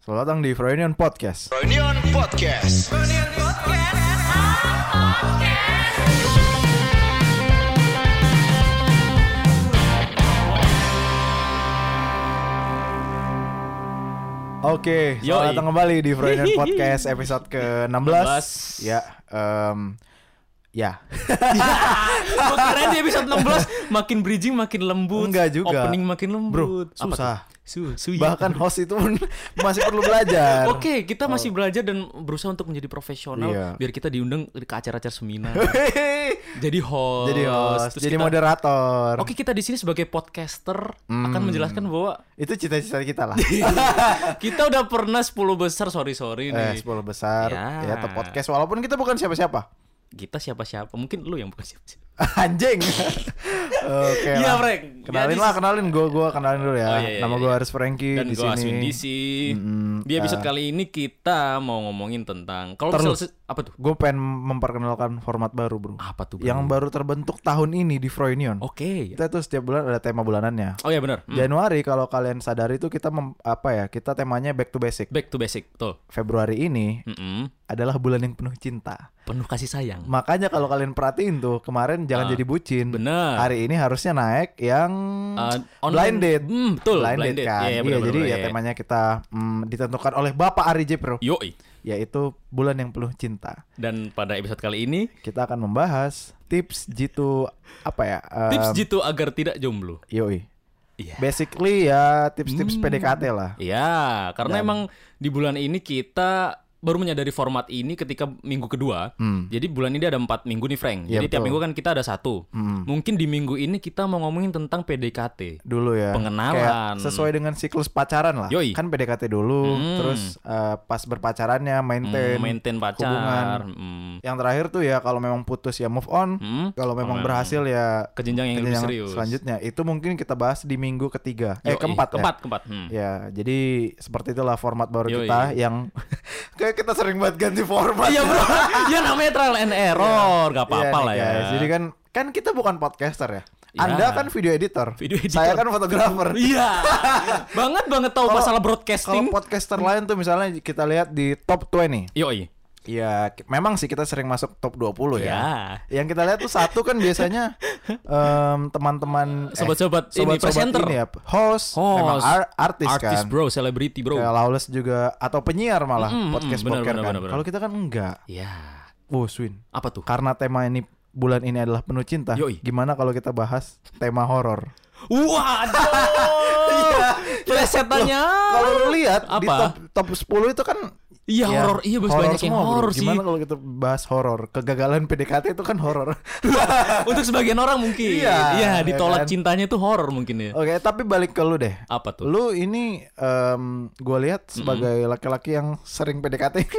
Selamat datang di Freudian Podcast. Reunion Podcast. Oke, Yoi. selamat datang kembali di Freudian Podcast episode ke-16. 16. Ya, em, ya. Gue kira di episode 16 makin bridging makin lembut. Enggak juga. Opening makin lembut. Bro, susah. Su, su. Bahkan host itu pun masih perlu belajar. Oke, kita masih belajar dan berusaha untuk menjadi profesional Iya. biar kita diundang ke acara-acara seminar. jadi host. jadi host, Terus jadi kita- moderator. Oke, kita di sini sebagai podcaster Hmm. akan menjelaskan bahwa Itu cita-cita kita lah. kita udah pernah 10 besar, sorry sorry eh, nih. 10 besar Ya. ya podcast walaupun kita bukan siapa-siapa. Kita siapa-siapa? Mungkin lu yang bukan siapa-siapa. Anjing. Oke. Iya. Frank. Kenalin Jadi- lah, kenalin gue gua kenalin dulu ya. Oh, iya, iya, Nama iya. gue Haris Franky Dan di gue sini. Aswin. Mm-mm. Di episode Ah. kali ini kita mau ngomongin tentang kalau misal apa tuh? Gue pengen memperkenalkan format baru, Bro. Apa tuh? bro? Yang baru terbentuk tahun ini di Froynion. Oke. Kita tuh setiap bulan ada tema bulanannya. Oh ya benar. Hmm. Januari kalau kalian sadari itu kita mem- apa ya? Kita temanya back to basic. Back to basic, betul. Februari ini Mm-mm. adalah bulan yang penuh cinta. Penuh kasih sayang. Makanya kalau kalian perhatiin tuh kemarin jangan Ah, jadi bucin. bener. Hari ini harusnya naik yang Uh, blind date. Hmm, betul. blind, date kan. Iya, Iya, iya, benar, jadi benar, ya iya. temanya kita mm, ditentukan oleh Bapak Ari J Pro, Yoi. yaitu bulan yang penuh cinta. Dan pada episode kali ini Kita akan membahas tips jitu apa ya? em, tips jitu agar tidak jomblo. Yoi. Iya. Basically ya tips-tips Hmm. PDKT lah. Iya, karena Dan- emang di bulan ini kita baru menyadari format ini ketika minggu kedua. Hmm. Jadi bulan ini ada empat minggu nih, Frank. Iya, Jadi tiap betul. minggu kan kita ada satu. Hmm. Mungkin di minggu ini kita mau ngomongin tentang PDKT. Dulu ya. Pengenalan. Kayak sesuai dengan siklus pacaran lah. Yoi. Kan PDKT dulu, Hmm. terus eh, pas berpacarannya maintain, Hmm, maintain pacar. hubungan. Hmm. Yang terakhir tuh ya kalau memang putus ya move on. Hmm. Kalau memang Kalau berhasil ya ke jenjang yang lebih serius. selanjutnya. Itu mungkin kita bahas di minggu ketiga. Eh Yoi, keempat ya. keempat, keempat. Hmm. Ya, jadi seperti itulah format baru Yoi. kita yang kayak kita sering banget ganti format. Iya bro, ya namanya trial and error, gak Iya apa-apa nih, lah ya. guys. Jadi kan kan kita bukan podcaster ya. Iya. Anda kan video editor. Video editor. Saya kan fotografer. Iya, banget banget tahu Kalau- masalah Kalau broadcasting. podcaster lain tuh misalnya kita lihat di top 20. Yoi. Ya, memang sih kita sering masuk top 20 ya. Ya. Yang kita lihat tuh satu kan biasanya em, teman-teman eh, Sobat-sobat ini, sobat-sobat presenter. ini ya, host, Host. emang ar- artis, Artis kan. bro, celebrity bro. Kayak Lawless juga atau penyiar malah Mm, mm, podcast benar, podcast benar, kan. Kalau kita kan enggak. Ya, Oh, Swin. apa tuh? Karena tema ini bulan ini adalah penuh cinta. Yoi. Gimana kalau kita bahas tema horor? Waduh, plesetannya. Kalau lu lihat di top top 10 itu kan Iya ya, horor, iya bos banyak yang horor sih. Gimana kalau kita bahas horor? Kegagalan PDKT itu kan horor. Untuk sebagian orang mungkin. Iya, Iya, ya ditolak kan? cintanya itu horor mungkin ya. Oke, tapi balik ke lu deh. Apa tuh? Lu ini em, gue lihat sebagai laki-laki yang sering PDKT.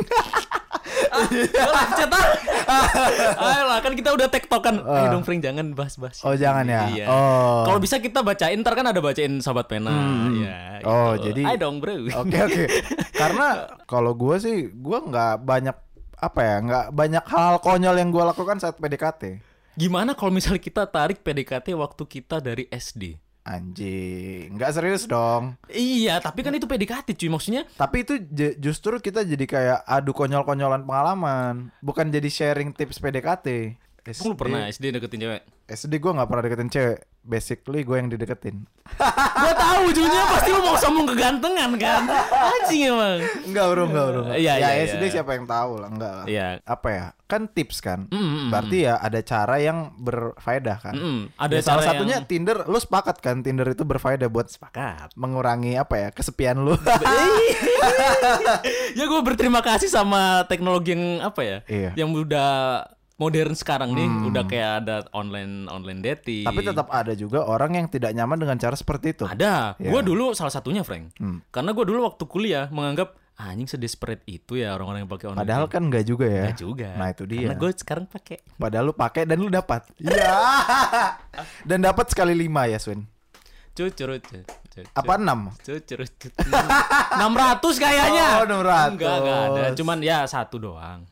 Cetak. Ayolah, kan kita udah tektokan. Ayo dong, Frank, jangan bahas-bahas. Oh, jangan ya? Iya. Oh. Kalau bisa kita bacain, ntar kan ada bacain sahabat pena. Iya. Oh, gitu. jadi- Ayo dong, bro. Oke oke. Karena kalau gue sih gue nggak banyak apa ya nggak banyak hal konyol yang gue lakukan saat PDKT. Gimana kalau misalnya kita tarik PDKT waktu kita dari SD? Anjing, nggak serius dong. Iya, tapi kan itu PDKT cuy. Maksudnya Tapi itu justru kita jadi kayak adu konyol-konyolan pengalaman, bukan jadi sharing tips PDKT. Lu pernah SD deketin cewek? SD gue nggak pernah deketin cewek. Basically gue yang dideketin. Gua tahu ujungnya pasti lu mau sombong kegantengan kan? Anjing emang. Enggak bro, enggak bro. Iya, ya iya, SD iya. siapa yang tahu lah, enggak lah. Iya. Apa ya? Kan tips kan. Mm, mm, mm. Berarti ya ada cara yang berfaedah kan. Mm-mm. Ada Ya, salah cara satunya yang- Tinder, lu sepakat kan Tinder itu berfaedah buat Sepakat. mengurangi apa ya kesepian lu. ya gue berterima kasih sama teknologi yang apa ya? Iya. Yang udah modern sekarang nih, udah kayak ada online online dating. Tapi tetap ada juga orang yang tidak nyaman dengan cara seperti itu. ada. Iya. Gue dulu salah satunya, Frank. Hmm. Karena gue dulu waktu kuliah menganggap "Ah, anjing sedesperate itu ya orang-orang yang pakai online. Padahal kan enggak juga ya. Nggak juga. Nah, itu dia. Karena gue sekarang pakai. Padahal lu pakai dan lu dapat. Iya. dan dapat sekali lima ya, Swin. Cucurut. cu- cu- Apa enam? Cucurut. 600 kayaknya. Oh, 600. Enggak, enggak ada. Cuman ya satu doang.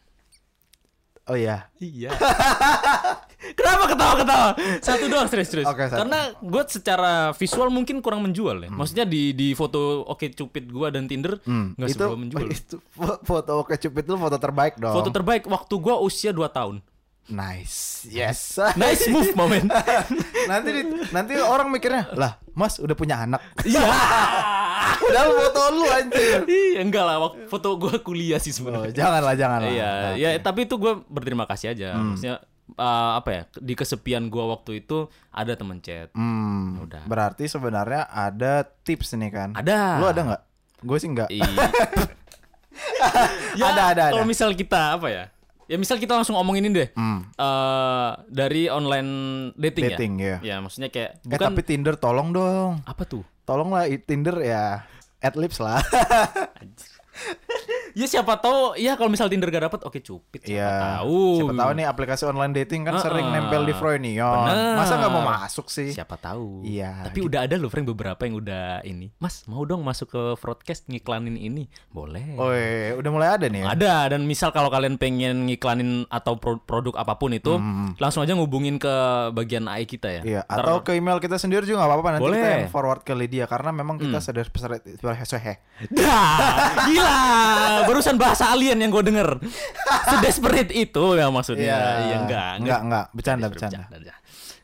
Oh iya. Iya. Kenapa ketawa-ketawa? Satu doang serius-serius. Satu. Karena gue secara visual mungkin kurang menjual ya. Maksudnya di di foto oke cupid gue dan Tinder nggak itu, seberapa menjual. itu fo- foto oke cupid itu foto terbaik dong. Foto terbaik waktu gue usia 2 tahun. nice. Yes. Nice move momen. nanti di- nanti orang mikirnya, "Lah, Mas udah punya anak." Iya. Udah foto lu anjir. Iya enggak lah waktu foto gue kuliah sih Oh, sebenarnya. janganlah, janganlah. Iya, ya tapi itu gue berterima kasih aja. Hmm. Maksudnya eh, apa ya? Di kesepian gue waktu itu ada temen chat. Hmm, Udah. Berarti sebenarnya ada tips nih kan? Ada. Lu ada nggak? Gue sih nggak. Iya. ya, Ada, ada, Kalau misal kita apa ya? Ya misal kita langsung ngomongin ini deh. Hmm. Eh, dari online dating, Dating, ya. ya. Ya, maksudnya kayak Eh bukan tapi Tinder tolong dong. apa tuh? Tolonglah Tinder ya. At lips lah. Ya siapa tahu ya kalau misal Tinder gak dapet oke cupid siapa Iya. tahu. Siapa tahu nih aplikasi online dating kan sering Heeh. nempel di Froynion. Bener. Masa nggak mau masuk sih? Siapa tahu. Iya, Tapi udah ada loh Frank beberapa yang udah ini. Mas, mau dong masuk ke broadcast ngiklanin ini? Boleh. Oh, iya, udah mulai ada nih. ya? Ada dan misal kalau kalian pengen ngiklanin atau pro- produk apa pun itu, langsung aja ngubungin ke bagian AI kita ya. Hmm. Iya, atau ke email kita sendiri juga nggak apa-apa nanti kita Boleh. yang forward ke Lydia karena memang kita sadar besar Dah, gila. Barusan bahasa alien yang gue denger. Sedesperate itu ya maksudnya. Iya, enggak, enggak, enggak, bercanda, Bercanda, bercanda.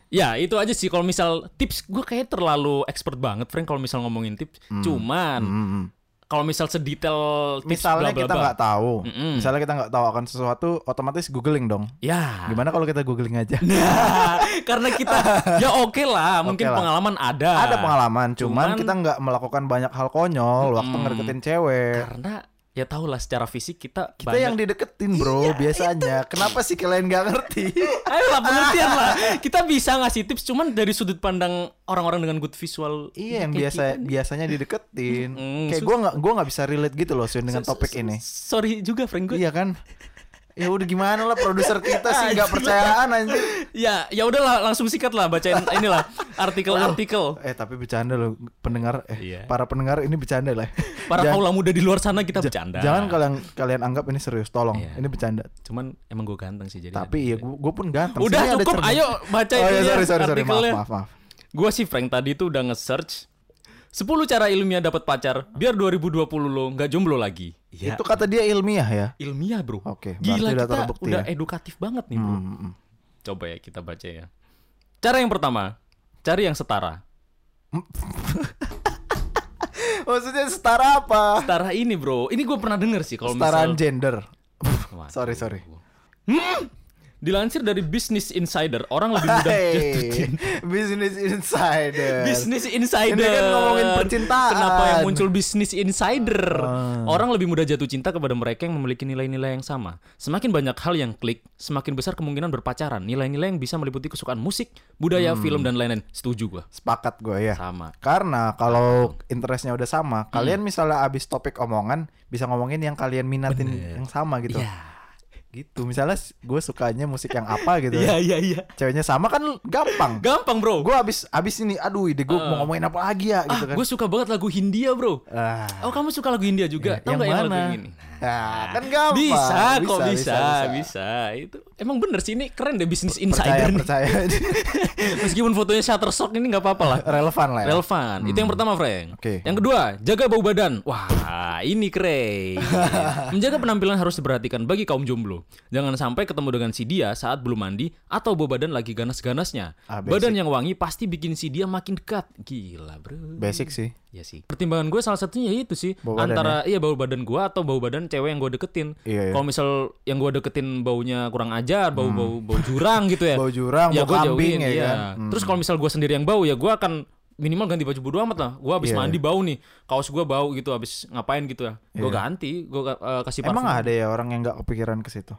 Ya itu aja sih kalau misal tips gue kayak terlalu expert banget Frank kalau misal ngomongin tips. Cuman Hmm. kalau misal sedetail tips Misalnya bla, bla, kita nggak tahu, Mm-mm. misalnya kita nggak tahu akan sesuatu, otomatis googling dong. Ya. Gimana kalau kita googling aja? Nah, karena kita ya oke lah, mungkin lah. pengalaman ada. Ada pengalaman, cuman, Cuman- kita nggak melakukan banyak hal konyol waktu ngedeketin cewek. Karena ya tau lah secara fisik kita Kita yang dideketin bro Iya. biasanya. Kenapa sih kalian nggak ngerti? Ayolah pengertian lah. Kita bisa ngasih tips cuman dari sudut pandang orang-orang dengan good visual. iya yang biasa kita biasanya dideketin. Mm, Kayak gue nggak gua nggak bisa relate gitu loh Sun dengan topik ini. Sorry juga Frank gue. Iya kan? Ya udah gimana lah produser kita sih nggak percayaan anjir. Ya, ya udahlah langsung sikat lah bacain inilah artikel-artikel. Eh tapi bercanda loh pendengar eh Iya. para pendengar ini bercanda lah. Para Jangan- kaula muda di luar sana kita bercanda. Jangan kalian kalian anggap ini serius, tolong. Iya. Ini bercanda. Cuman emang gue ganteng sih jadi. Tapi ya gue pun ganteng. Udah Sini cukup, ayo baca Oh ya itunya, sorry sorry sorry maaf artikelnya. maaf maaf. Gua sih Frank tadi tuh udah nge-search 10 cara ilmiah dapat pacar biar 2020 lo nggak jomblo lagi. Ya, Itu kata dia ilmiah ya. ilmiah, Bro. Oke, Gila berarti udah kita terbukti udah ya. edukatif banget nih, Bro. Hmm, hmm. Coba ya kita baca ya. Cara yang pertama, cari yang setara. Maksudnya setara apa? Setara ini, Bro. Ini gue pernah denger sih kalau Setaraan misal gender. Sorry sorry. Dilansir dari Business Insider, orang lebih mudah jatuh Hey, cinta. Business Insider. Business Insider. Ini kan ngomongin percintaan. Kenapa yang muncul Business Insider? Ah. Orang lebih mudah jatuh cinta kepada mereka yang memiliki nilai-nilai yang sama. Semakin banyak hal yang klik, semakin besar kemungkinan berpacaran. Nilai-nilai yang bisa meliputi kesukaan musik, budaya, Hmm. film dan lain-lain. Setuju gua. Sepakat gue ya. Sama. Karena kalau interestnya udah sama, kalian misalnya abis topik omongan bisa ngomongin yang kalian minatin yang sama gitu. Iya. Gitu. Misalnya gue sukanya musik yang apa gitu. Iya, iya, iya. Ceweknya sama kan gampang. Gampang, Bro. Gue abis abis ini, aduh ide gue mau ngomongin apa lagi ya gitu ah, kan. gue suka banget lagu Hindia, Bro. Ah, Oh, kamu suka lagu Hindia juga? Tahu yang lagu mana? yang ini? Ah, kan gampang. Bisa, kok bisa, bisa, bisa, bisa. Itu emang bener sih ini keren deh bisnis Percaya, insider nih. percaya. Meskipun fotonya Shutterstock ini nggak apa-apa lah. Relevan lah ya. Relevan. Itu yang pertama, Frank. Oke. Yang kedua, jaga bau badan. Wah, ini keren. Menjaga penampilan harus diperhatikan bagi kaum jomblo. Jangan sampai ketemu dengan si dia saat belum mandi atau bau badan lagi ganas-ganasnya. Ah, basic. badan yang wangi pasti bikin si dia makin dekat. Gila, Bro. Basic sih. Ya sih. Pertimbangan gue salah satunya ya itu sih Bau antara iya bau badan gue atau bau badan cewek yang gue deketin. Iya, iya. Kalau misal yang gue deketin baunya kurang ajar, bau bau bau jurang gitu ya. Bau jurang, ya bau kambing jauhin, ya iya. kan? Hmm. Terus kalau misal gue sendiri yang bau ya gue akan minimal ganti baju bodo amat lah. Gue habis Iya. mandi bau nih, kaos gue bau gitu, habis ngapain gitu ya. Gue Iya. ganti, gue kasih parfum. Emang ada ya orang yang nggak kepikiran ke situ?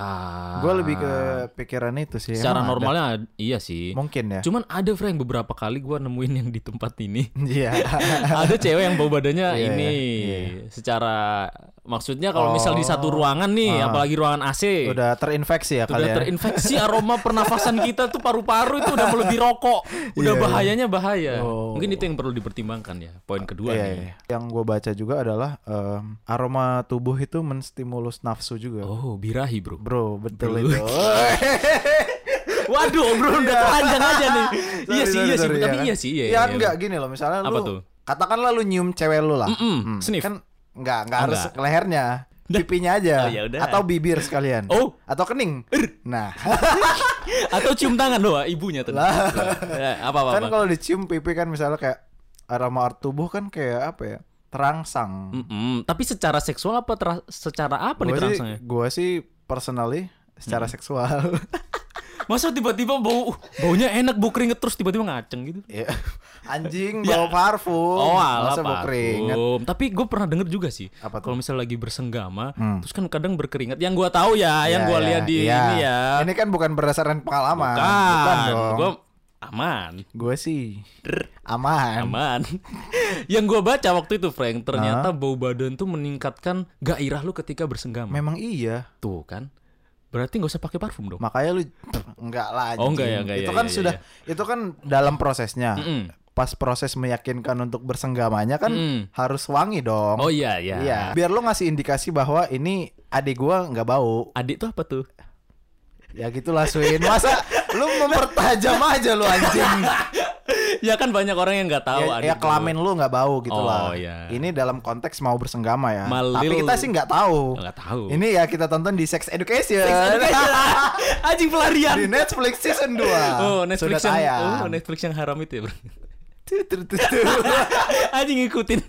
Ah, Gue lebih ke pikiran itu sih. secara Emang ada? normalnya iya sih. mungkin ya. Cuman ada Frank beberapa kali gue nemuin yang di tempat ini. Iya. ada cewek yang bau badannya Iya, ini iya. secara maksudnya kalau misal di satu Oh. ruangan nih Ah. apalagi ruangan AC Udah terinfeksi ya udah kalian. terinfeksi aroma pernafasan kita tuh paru-paru itu udah melebihi rokok udah Iya, iya. bahayanya bahaya Oh. mungkin itu yang perlu dipertimbangkan ya poin kedua Iya, nih iya. Yang gue baca juga adalah em, aroma tubuh itu menstimulus nafsu juga. oh birahi bro Bro, betul Bro. itu. Waduh, obrolan udah panjang aja nih. iya Sorry, sih, sorry, iya sih, tapi kan? iya sih, iya. Ya iya. enggak gini loh, misalnya Apa lu tuh? katakanlah lu nyium cewek lu lah. Mm-mm, sniff. Kan enggak enggak Oh, harus ke lehernya. Pipinya aja Oh, ya atau bibir sekalian. Oh. Atau kening. Nah, Atau cium tangan doa ibunya tuh. Lah. Ya, apa apa. kan kalau dicium pipi kan misalnya kayak aroma tubuh kan kayak apa ya? Terangsang. Mm-mm, Tapi secara seksual apa secara apa nih Gua sih, terangsangnya? gua sih personally secara seksual. Masa tiba-tiba bau baunya enak bau keringet terus tiba-tiba ngaceng gitu? Ya, Anjing bawa parfum. Oh, alah Masa bau keringet. parfum. Tapi gue pernah denger juga sih. Kalau misalnya lagi bersenggama, Hmm. terus kan kadang berkeringat. Yang gua tahu ya, yang Ya, gua ya, lihat di iya. ini ya. Ini kan bukan berdasarkan pengalaman. Bukan, dong. Gua aman. Gue sih aman. Aman. yang gua baca waktu itu Frank, ternyata bau badan tuh meningkatkan gairah lu ketika bersenggama. Memang iya. Tuh kan. Berarti nggak usah pakai parfum dong. Makanya lu enggak lah. Oh, enggak ya, enggak Itu ya, kan ya, sudah itu kan dalam prosesnya. Mm-mm. Pas proses meyakinkan untuk bersenggamanya kan Mm. harus wangi dong. Oh iya iya. Iya. Biar lu ngasih indikasi bahwa ini adik gua nggak bau. Adik tuh apa tuh? Ya gitulah Swin. Masa lu mempertajam aja lu anjing. ya kan banyak orang yang nggak tahu ya, ya kelamin lu nggak bau gitu Oh, lah. iya. Ini dalam konteks mau bersenggama ya. Malil- Tapi kita sih nggak tahu. Nggak tahu. Ini ya kita tonton di Sex Education. Anjing pelarian. di Netflix season 2. Oh Netflix Sudah yang tayang. oh, Netflix yang haram itu ya bro. Anjing ngikutin.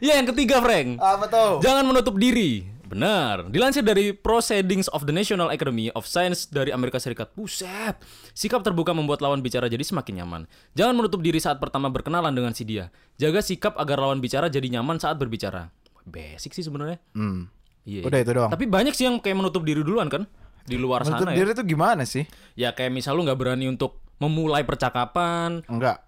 ya yang ketiga Frank. Apa tuh? Jangan menutup diri. Benar. Dilansir dari Proceedings of the National Academy of Science dari Amerika Serikat. Buset. Sikap terbuka membuat lawan bicara jadi semakin nyaman. Jangan menutup diri saat pertama berkenalan dengan si dia. Jaga sikap agar lawan bicara jadi nyaman saat berbicara. Basic sih sebenarnya. Hmm. Iya. Udah iya. itu doang. Tapi banyak sih yang kayak menutup diri duluan kan di luar Menutup sana ya. diri tuh gimana sih? Ya kayak misal lu nggak berani untuk memulai percakapan. Enggak.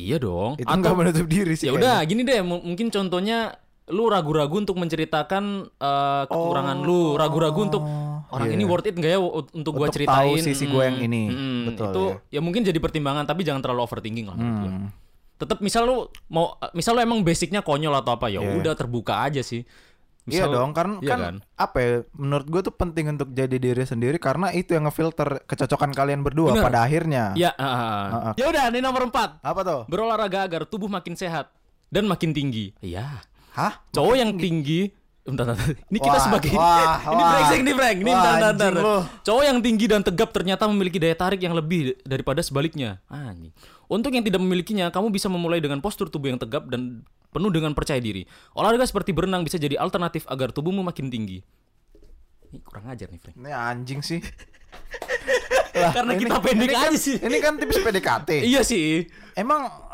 Iya dong. Itu enggak menutup diri sih. Ya udah, gini deh, mu- mungkin contohnya lu ragu-ragu untuk menceritakan eh, kekurangan lu, ragu-ragu untuk orang iya. ini worth it nggak ya untuk gua ceritain. tahu sisi gua yang ini. mm, Betul, Itu ya. mungkin jadi pertimbangan tapi jangan terlalu overthinking lah menurut. Hmm. Tetap misal lu mau misal lu emang basicnya konyol atau apa ya Iya. udah terbuka aja sih. Iya Misal- dong, karena iya kan, kan? apa ya? Menurut gue tuh penting untuk jadi diri sendiri karena itu yang ngefilter kecocokan kalian berdua Bener. pada akhirnya. Ya, ah, ah, ah. ya udah, ini nomor empat. Apa tuh? Berolahraga agar tubuh makin sehat dan makin tinggi. Iya. Hah? Cowok yang tinggi Bentar, bentar. Ini kita Wah, sebagai wah, ini brengsek nih Frank. Ini Wah, bentar, bentar. Cowok yang tinggi dan tegap ternyata memiliki daya tarik yang lebih daripada sebaliknya. Anjing. Untuk yang tidak memilikinya, kamu bisa memulai dengan postur tubuh yang tegap dan penuh dengan percaya diri. Olahraga seperti berenang bisa jadi alternatif agar tubuhmu makin tinggi. Ini kurang ajar nih Frank. Ini anjing sih. Karena kita pendek ini kan, aja sih. Ini kan tips PDKT. Iya sih. Emang eh,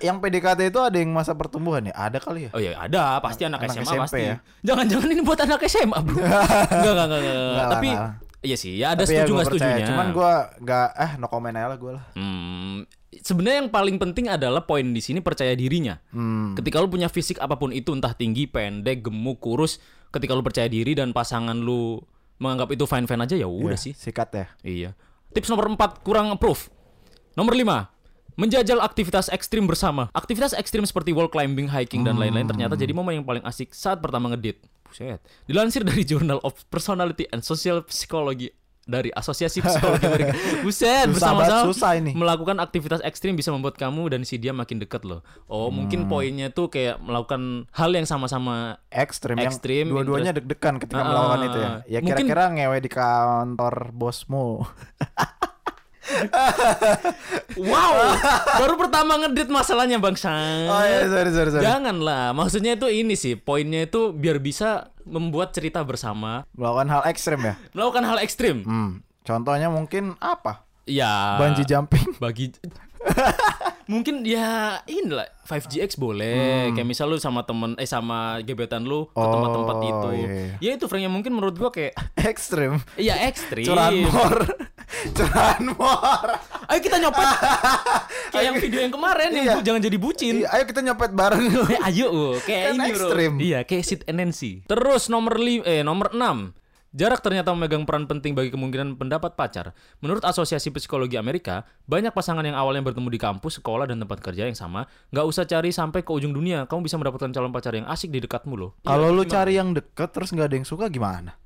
yang PDKT itu ada yang masa pertumbuhan ya? Ada kali ya? Oh iya ada, pasti anak, Anak SMA SMP pasti. ya? Jangan-jangan ini buat anak SMA, Bro. enggak, enggak, enggak, enggak. Enggak Tapi enggak lah. iya sih, ya ada Tapi ya setuju gua nggak percaya. setujunya. Cuman gua nggak eh no comment aja lah gue lah. Hmm, sebenarnya yang paling penting adalah poin di sini percaya dirinya. Hmm. Ketika lu punya fisik apa pun itu entah tinggi, pendek, gemuk, kurus, ketika lu percaya diri dan pasangan lu menganggap itu fine-fine aja ya udah Iya, sih. Sikat ya. Iya. Tips nomor 4 kurang approve. Nomor 5 Menjajal aktivitas ekstrim bersama. Aktivitas ekstrim seperti wall climbing, hiking, dan lain-lain ternyata jadi momen yang paling asik saat pertama ngedit. Buset. Dilansir dari Journal of Personality and Social Psychology dari Asosiasi Psikologi Amerika. Buset, bersama-sama susah ini. melakukan aktivitas ekstrim bisa membuat kamu dan si dia makin dekat loh. Oh, mungkin Hmm. poinnya tuh kayak melakukan hal yang sama-sama Ekstrim, yang Ekstrim, dua-duanya deg-degan ketika Ah, melakukan itu ya. Ya mungkin- kira-kira ngewe di kantor bosmu. Wow, baru pertama ngedit masalahnya bangsa. Oh iya, sorry sorry sorry. Janganlah, maksudnya itu ini sih, poinnya itu biar bisa membuat cerita bersama, Melakukan hal ekstrim ya. melakukan hal ekstrim. Hmm. Contohnya mungkin apa? Ya. Bungee jumping. Bagi mungkin ya inilah 5GX Hmm. boleh kayak misal lu sama temen eh sama gebetan lu ke Oh, tempat-tempat itu iya. ya itu Frank yang mungkin menurut gua kayak ekstrim. ya ekstrim Curanmor. Curanmor. ayo kita nyopet kayak yang video yang kemarin yang Iya. bu- jangan jadi bucin Iya, ayo kita nyopet bareng. Eh, ayo kayak Kan ini bro. ekstrim. Iya, kayak sit and Nancy. Terus nomor li eh nomor 6. Jarak ternyata memegang peran penting bagi kemungkinan pendapat pacar. Menurut Asosiasi Psikologi Amerika, banyak pasangan yang awalnya bertemu di kampus, sekolah, dan tempat kerja yang sama, nggak usah cari sampai ke ujung dunia. Kamu bisa mendapatkan calon pacar yang asik di dekatmu loh. Kalau Iya, lu gimana? cari yang deket terus nggak ada yang suka gimana?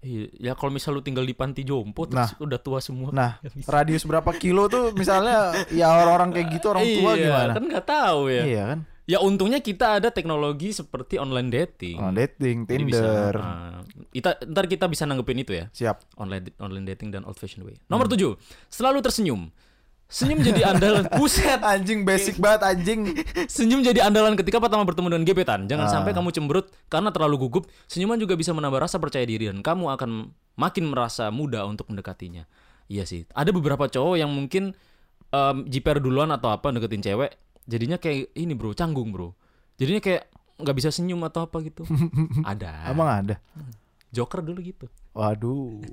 Iya, ya kalau misal lu tinggal di panti jompo terus udah tua semua. Nah, radius berapa kilo tuh misalnya ya orang-orang kayak gitu orang tua iya, gimana? Kan nggak tahu ya. Iya kan? Ya untungnya kita ada teknologi seperti online dating. Oh, dating, Jadi bisa, Tinder. ah, kita, ntar kita bisa nanggepin itu ya. Siap. Online online dating dan old fashion way. Nomor tujuh, selalu tersenyum. Senyum jadi andalan. Buset. Anjing basic banget anjing. Senyum jadi andalan ketika pertama bertemu dengan gebetan. Jangan Ah. sampai kamu cemberut karena terlalu gugup. Senyuman juga bisa menambah rasa percaya diri dan kamu akan makin merasa mudah untuk mendekatinya. Iya sih. Ada beberapa cowok yang mungkin em, jiper duluan atau apa deketin cewek, jadinya kayak ini bro, canggung bro. Jadinya kayak nggak bisa senyum atau apa gitu. ada. Emang ada. Joker dulu gitu. Waduh.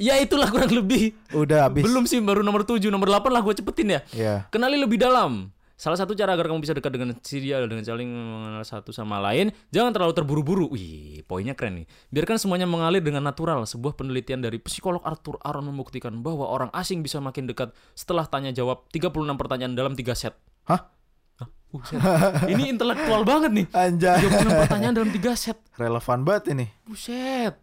Ya itulah kurang lebih. Udah habis. Belum sih baru nomor 7, nomor 8 lah gue cepetin ya. Ya. Kenali lebih dalam. Salah satu cara agar kamu bisa dekat dengan si dia dengan saling mengenal satu sama lain, jangan terlalu terburu-buru. Wih, poinnya keren nih. Biarkan semuanya mengalir dengan natural. Sebuah penelitian dari psikolog Arthur Aron membuktikan bahwa orang asing bisa makin dekat setelah tanya jawab 36 pertanyaan dalam 3 set. Hah? Hah? Buset. Ini intelektual banget nih. Anjay. 36 pertanyaan dalam 3 set. Relevan banget ini. Buset.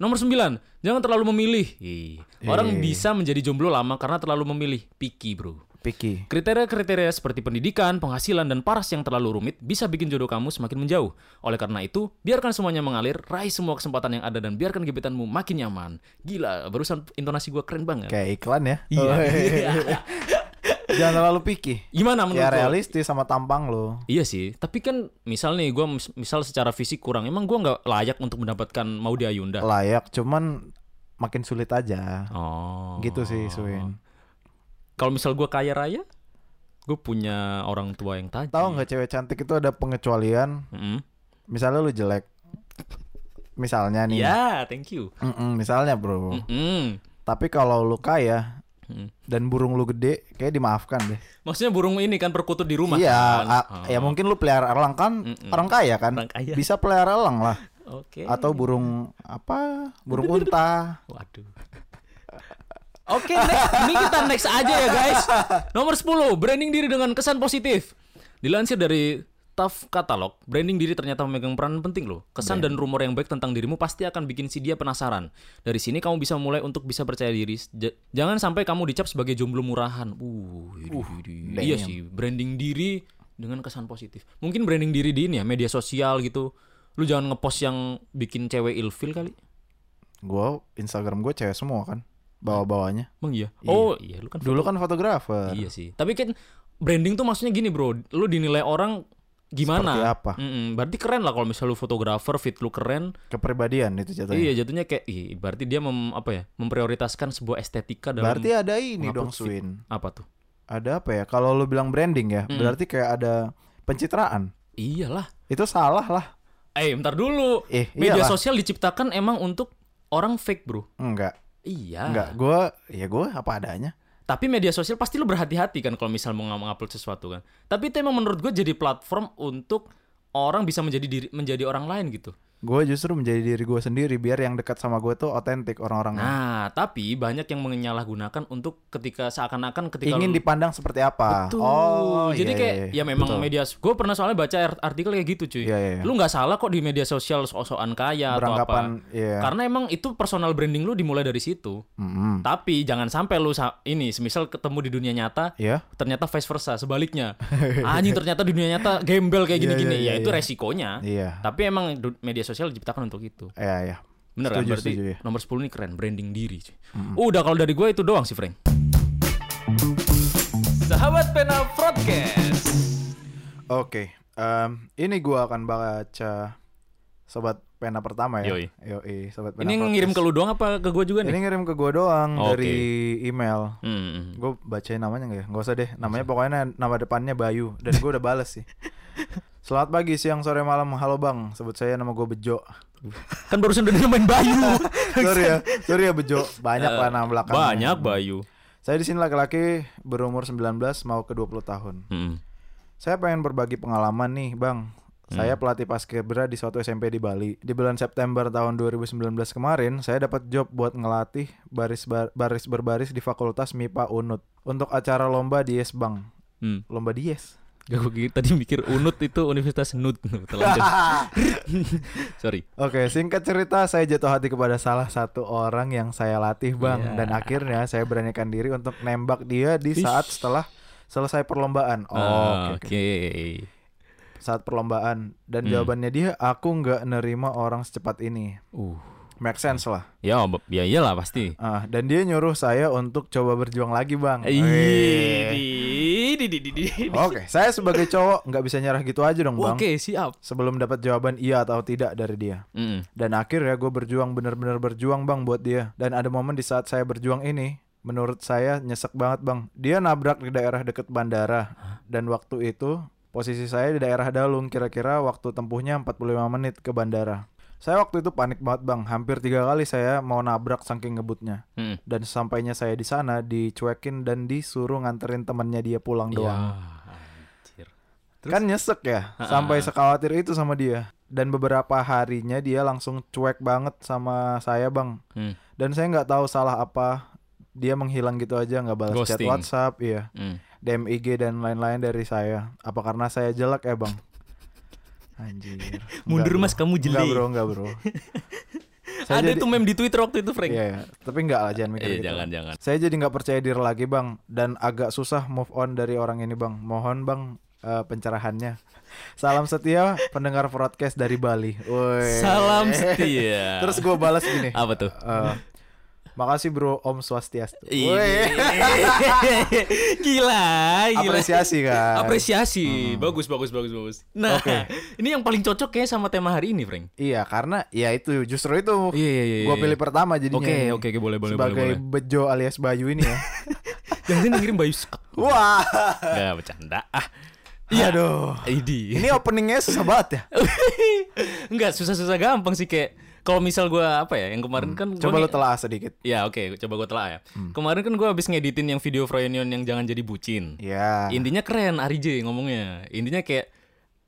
Nomor 9, jangan terlalu memilih. Ih, Orang Eh. bisa menjadi jomblo lama karena terlalu memilih. Picky, Bro. Picky. Kriteria-kriteria seperti pendidikan, penghasilan, dan paras yang terlalu rumit bisa bikin jodoh kamu semakin menjauh. Oleh karena itu, biarkan semuanya mengalir, raih semua kesempatan yang ada, dan biarkan gebetanmu makin nyaman. Gila, barusan intonasi gua keren banget. Kayak iklan ya. Iya. Oh, Jangan terlalu picky. Gimana menurut Ya realistis sama tampang lo. Iya sih, tapi kan misal nih gua mis- misal secara fisik kurang, emang gua nggak layak untuk mendapatkan Maudy Ayunda. Layak, cuman makin sulit aja. Oh. Gitu sih, Swin. Kalau misal gua kaya raya, gue punya orang tua yang tajam. Tahu nggak cewek cantik itu ada pengecualian. Mm-mm. Misalnya lu jelek. Misalnya nih. Ya, thank you. Mm-mm, misalnya bro. Mm-mm. Tapi kalau lu kaya Mm. dan burung lu gede, kayak dimaafkan deh. Maksudnya burung ini kan perkutut di rumah iya, kan? Oh. ya mungkin lu pelihara elang kan Mm-mm. orang kaya kan. Orang kaya. Bisa pelihara elang lah. Oke. Atau burung apa? Burung unta. Waduh. Oke, next. Ini kita next aja ya guys. Nomor 10, branding diri dengan kesan positif. Dilansir dari Tough Catalog, branding diri ternyata memegang peran penting loh. Kesan dan rumor yang baik tentang dirimu pasti akan bikin si dia penasaran. Dari sini kamu bisa mulai untuk bisa percaya diri. J- jangan sampai kamu dicap sebagai jomblo murahan. Uh, idih. iya sih, branding diri dengan kesan positif. Mungkin branding diri di ini ya, media sosial gitu. Lu jangan ngepost yang bikin cewek ilfil kali. Gua Instagram gue cewek semua kan. Bawa-bawanya. Emang iya? Oh iya, lu kan Dulu kan fotografer. Iya sih. Tapi kan branding tuh maksudnya gini bro, lu dinilai orang gimana? Seperti apa? Mm-mm, berarti keren lah kalau misalnya lu fotografer, fit lu keren. Kepribadian itu jatuhnya. Iya jatuhnya kayak, ih, berarti dia mem, apa ya, memprioritaskan sebuah estetika dalam Berarti ada ini dong fit. Swin. apa tuh? Ada apa ya? Kalau lu bilang branding ya, berarti kayak ada pencitraan. Iyalah. Itu salah lah. Eh, bentar dulu. Eh, Media iyalah. sosial diciptakan emang untuk orang fake bro. Enggak. Iya. Enggak. Gua ya gua apa adanya. Tapi media sosial pasti lu berhati-hati kan kalau misal mau ngupload sesuatu kan. Tapi itu emang menurut gue jadi platform untuk orang bisa menjadi diri menjadi orang lain gitu. Gue justru menjadi diri gue sendiri biar yang dekat sama gue tuh otentik orang-orangnya. Nah, tapi banyak yang menyalahgunakan untuk ketika seakan-akan ketika Ingin lu- dipandang seperti apa? Betul. Oh, Jadi iya, kayak iya, ya memang betul. media gue pernah soalnya baca art- artikel kayak gitu cuy. Iya, iya, iya. Lu nggak salah kok di media sosial sok-sokan kaya atau apa. beranggapan iya. Karena emang itu personal branding lu dimulai dari situ. Mm-mm. Tapi jangan sampai lu sa- ini semisal ketemu di dunia nyata Iya. ternyata vice versa sebaliknya. Anjing ternyata di dunia nyata gembel kayak Iya, gini-gini. iya, iya, ya itu iya. resikonya. Iya. Tapi emang media sosial diciptakan untuk itu. Iya, iya. Bener kan? Setuju, Berarti setuju, ya. nomor 10 ini keren, branding diri. cuy. Udah kalau dari gue itu doang sih, Frank. Sahabat Pena Broadcast. Oke. em, ini gue akan baca sobat pena pertama ya. Yoi. Yoi, sobat pena. Ini podcast. ngirim ke lu doang apa ke gue juga Ini nih? ngirim ke gue doang Oke. dari email. Hmm. Gue bacain namanya nggak ya? Nggak usah deh. Namanya pokoknya nama depannya Bayu dan gue udah bales sih. Selamat pagi, siang, sore, malam. Halo bang, sebut saya nama gue Bejo. Kan barusan udah main Bayu. sorry ya, sorry ya Bejo. Banyak lah nama belakang. Eh, Banyak Bayu. Saya di sini laki-laki berumur 19 mau ke 20 tahun. Hmm. Saya pengen berbagi pengalaman nih, Bang. Saya pelatih paskibra di suatu SMP di Bali. Di bulan September tahun 2019 kemarin, saya dapat job buat ngelatih baris bar- baris berbaris di Fakultas MIPA UNUD untuk acara lomba di Yes Bang. Hmm. Lomba di Yes. Gak gue tadi mikir Unut itu Universitas Nut. Telanjut. Sorry. Oke, singkat cerita saya jatuh hati kepada salah satu orang yang saya latih, Bang, Iya. dan akhirnya saya beranikan diri untuk nembak dia di saat setelah selesai perlombaan. Oh, oke, Oke. oke. Saat perlombaan dan Hmm. jawabannya dia aku nggak nerima orang secepat ini. Uh. Make sense lah. Ya, ya iyalah pasti. Ah, dan dia nyuruh saya untuk coba berjuang lagi, Bang. Wih. Di- di- di- di- Oke, saya sebagai cowok nggak bisa nyerah gitu aja dong, Bang. Oke, siap. Sebelum dapat jawaban iya atau tidak dari dia. Mm. Dan akhirnya gue berjuang bener-bener berjuang bang buat dia. Dan ada momen di saat saya berjuang ini, menurut saya nyesek banget bang. Dia nabrak di daerah deket bandara. Dan waktu itu posisi saya di daerah Dalung kira-kira waktu tempuhnya 45 menit ke bandara. Saya waktu itu panik banget bang. Hampir tiga kali saya mau nabrak saking ngebutnya. Mm. Dan sampainya saya di sana dicuekin dan disuruh nganterin temannya dia pulang doang. Ya, anjir. Terus? Kan nyesek ya, sampai sekhawatir itu sama dia. Dan beberapa harinya dia langsung cuek banget sama saya bang. Hmm. Dan saya nggak tahu salah apa. Dia menghilang gitu aja, nggak balas chat Ghosting. WhatsApp, iya, Mm. DM IG dan lain-lain dari saya. Apa karena saya jelek ya bang? Anjir. Enggak, Mundur, bro. Mas, kamu Enggak jelek. bro, enggak bro. Saya Ada jadi- itu meme di Twitter waktu itu, Frank. Iya, iya. tapi enggak lah jangan mikir Eh, gitu. jangan, jangan. Saya jadi nggak percaya diri lagi bang dan agak susah move on dari orang ini bang. Mohon bang eh, pencerahannya. Salam setia pendengar broadcast dari Bali. Woi. Salam setia. Terus gue balas gini. apa tuh? eh, Makasih bro Om Swastiastu. Iya. Gila, gila. Apresiasi kan. Apresiasi. Bagus, bagus, bagus, bagus. Nah, Oke. ini yang paling cocok kayak sama tema hari ini, Frank. Iya karena ya itu justru itu Iya, iya, iya. gue iya. pilih pertama jadinya. Oke, ini. oke, oke, boleh, boleh, Sebagai boleh, Bejo alias Bayu ini ya. Jangan dia ngirim Bayu. Wah. Enggak bercanda. Ah. Iya. Aduh. Ini. Ini openingnya susah banget ya. Enggak susah-susah gampang sih kayak kalau misal gua apa ya yang kemarin kan gua Hmm. Coba lu nge- telah sedikit. Ya oke, coba gua telah ya. Hmm. Kemarin kan gua habis ngeditin yang video Froyonion yang jangan jadi bucin. Ya. Intinya keren Ari J ngomongnya. Intinya kayak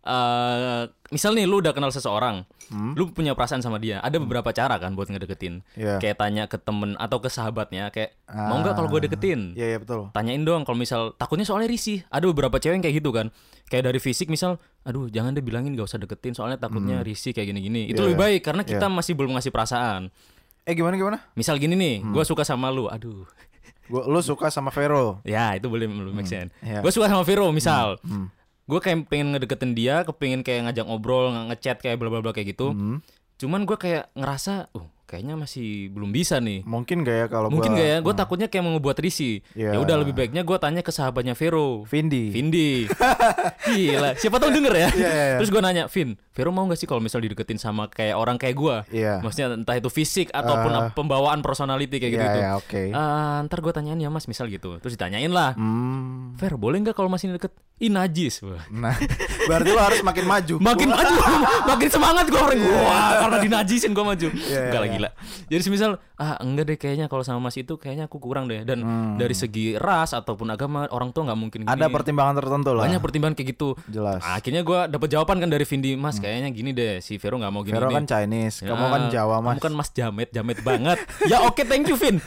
eh misal nih lu udah kenal seseorang, lu punya perasaan sama dia. Ada beberapa cara kan buat ngedeketin. Hmm. Iya. Kayak tanya ke temen atau ke sahabatnya kayak mau nggak kalau gue deketin? Iya, iya betul. Tanyain dong kalau misal takutnya soalnya risih. Ada beberapa cewek yang kayak gitu kan. Kayak dari fisik misal, aduh jangan deh bilangin gak usah deketin soalnya takutnya risih kayak gini-gini. Itu Hmm. Iya, lebih iya. baik karena kita masih belum ngasih perasaan. Eh gimana gimana? Misal gini nih, Hmm. gua suka sama lu, aduh. Gua lu suka sama Vero. Ya itu boleh belum make sense. iya. Gue suka sama Vero misal. Gue kayak pengen ngedeketin dia, kepengen kayak ngajak ngobrol, nge- ngechat kayak bla bla bla kayak gitu. Hmm. Cuman gue kayak ngerasa, uh kayaknya masih belum bisa nih. Mungkin gak ya kalau Mungkin gua gak ya? Gue takutnya kayak mau ngebuat risih. Iya. Ya udah lebih baiknya gue tanya ke sahabatnya Vero. Vindi. Vindi. Gila, siapa tahu denger ya. Iya, iya, iya. Terus gue nanya, Vin, Vero mau gak sih kalau misal dideketin sama kayak orang kayak gue? Iya. Maksudnya entah itu fisik ataupun apa- pembawaan personality kayak gitu. Iya, gitu. iya, oke. Eh, ntar gue tanyain ya mas, misal gitu. Terus ditanyain lah, Hmm. Ver boleh nggak kalau masih deket? Ih najis. Nah, berarti lo harus makin maju. Makin maju, makin semangat gue orang Wah, karena dinajisin gue maju. Iya, enggak lah iya. Gila. Jadi semisal ah enggak deh kayaknya kalau sama Mas itu kayaknya aku kurang deh. Dan Hmm. dari segi ras ataupun agama orang tua nggak mungkin gini. Ada pertimbangan tertentu lah. banyak pertimbangan kayak gitu. Jelas. Nah, akhirnya gue dapet jawaban kan dari Vindi, Mas kayaknya gini deh si Vero nggak mau gini. Vero nih." kan Chinese, kamu Ya, kan Jawa mas. Kamu kan Mas Jamet, Jamet banget. ya oke, thank you Vin.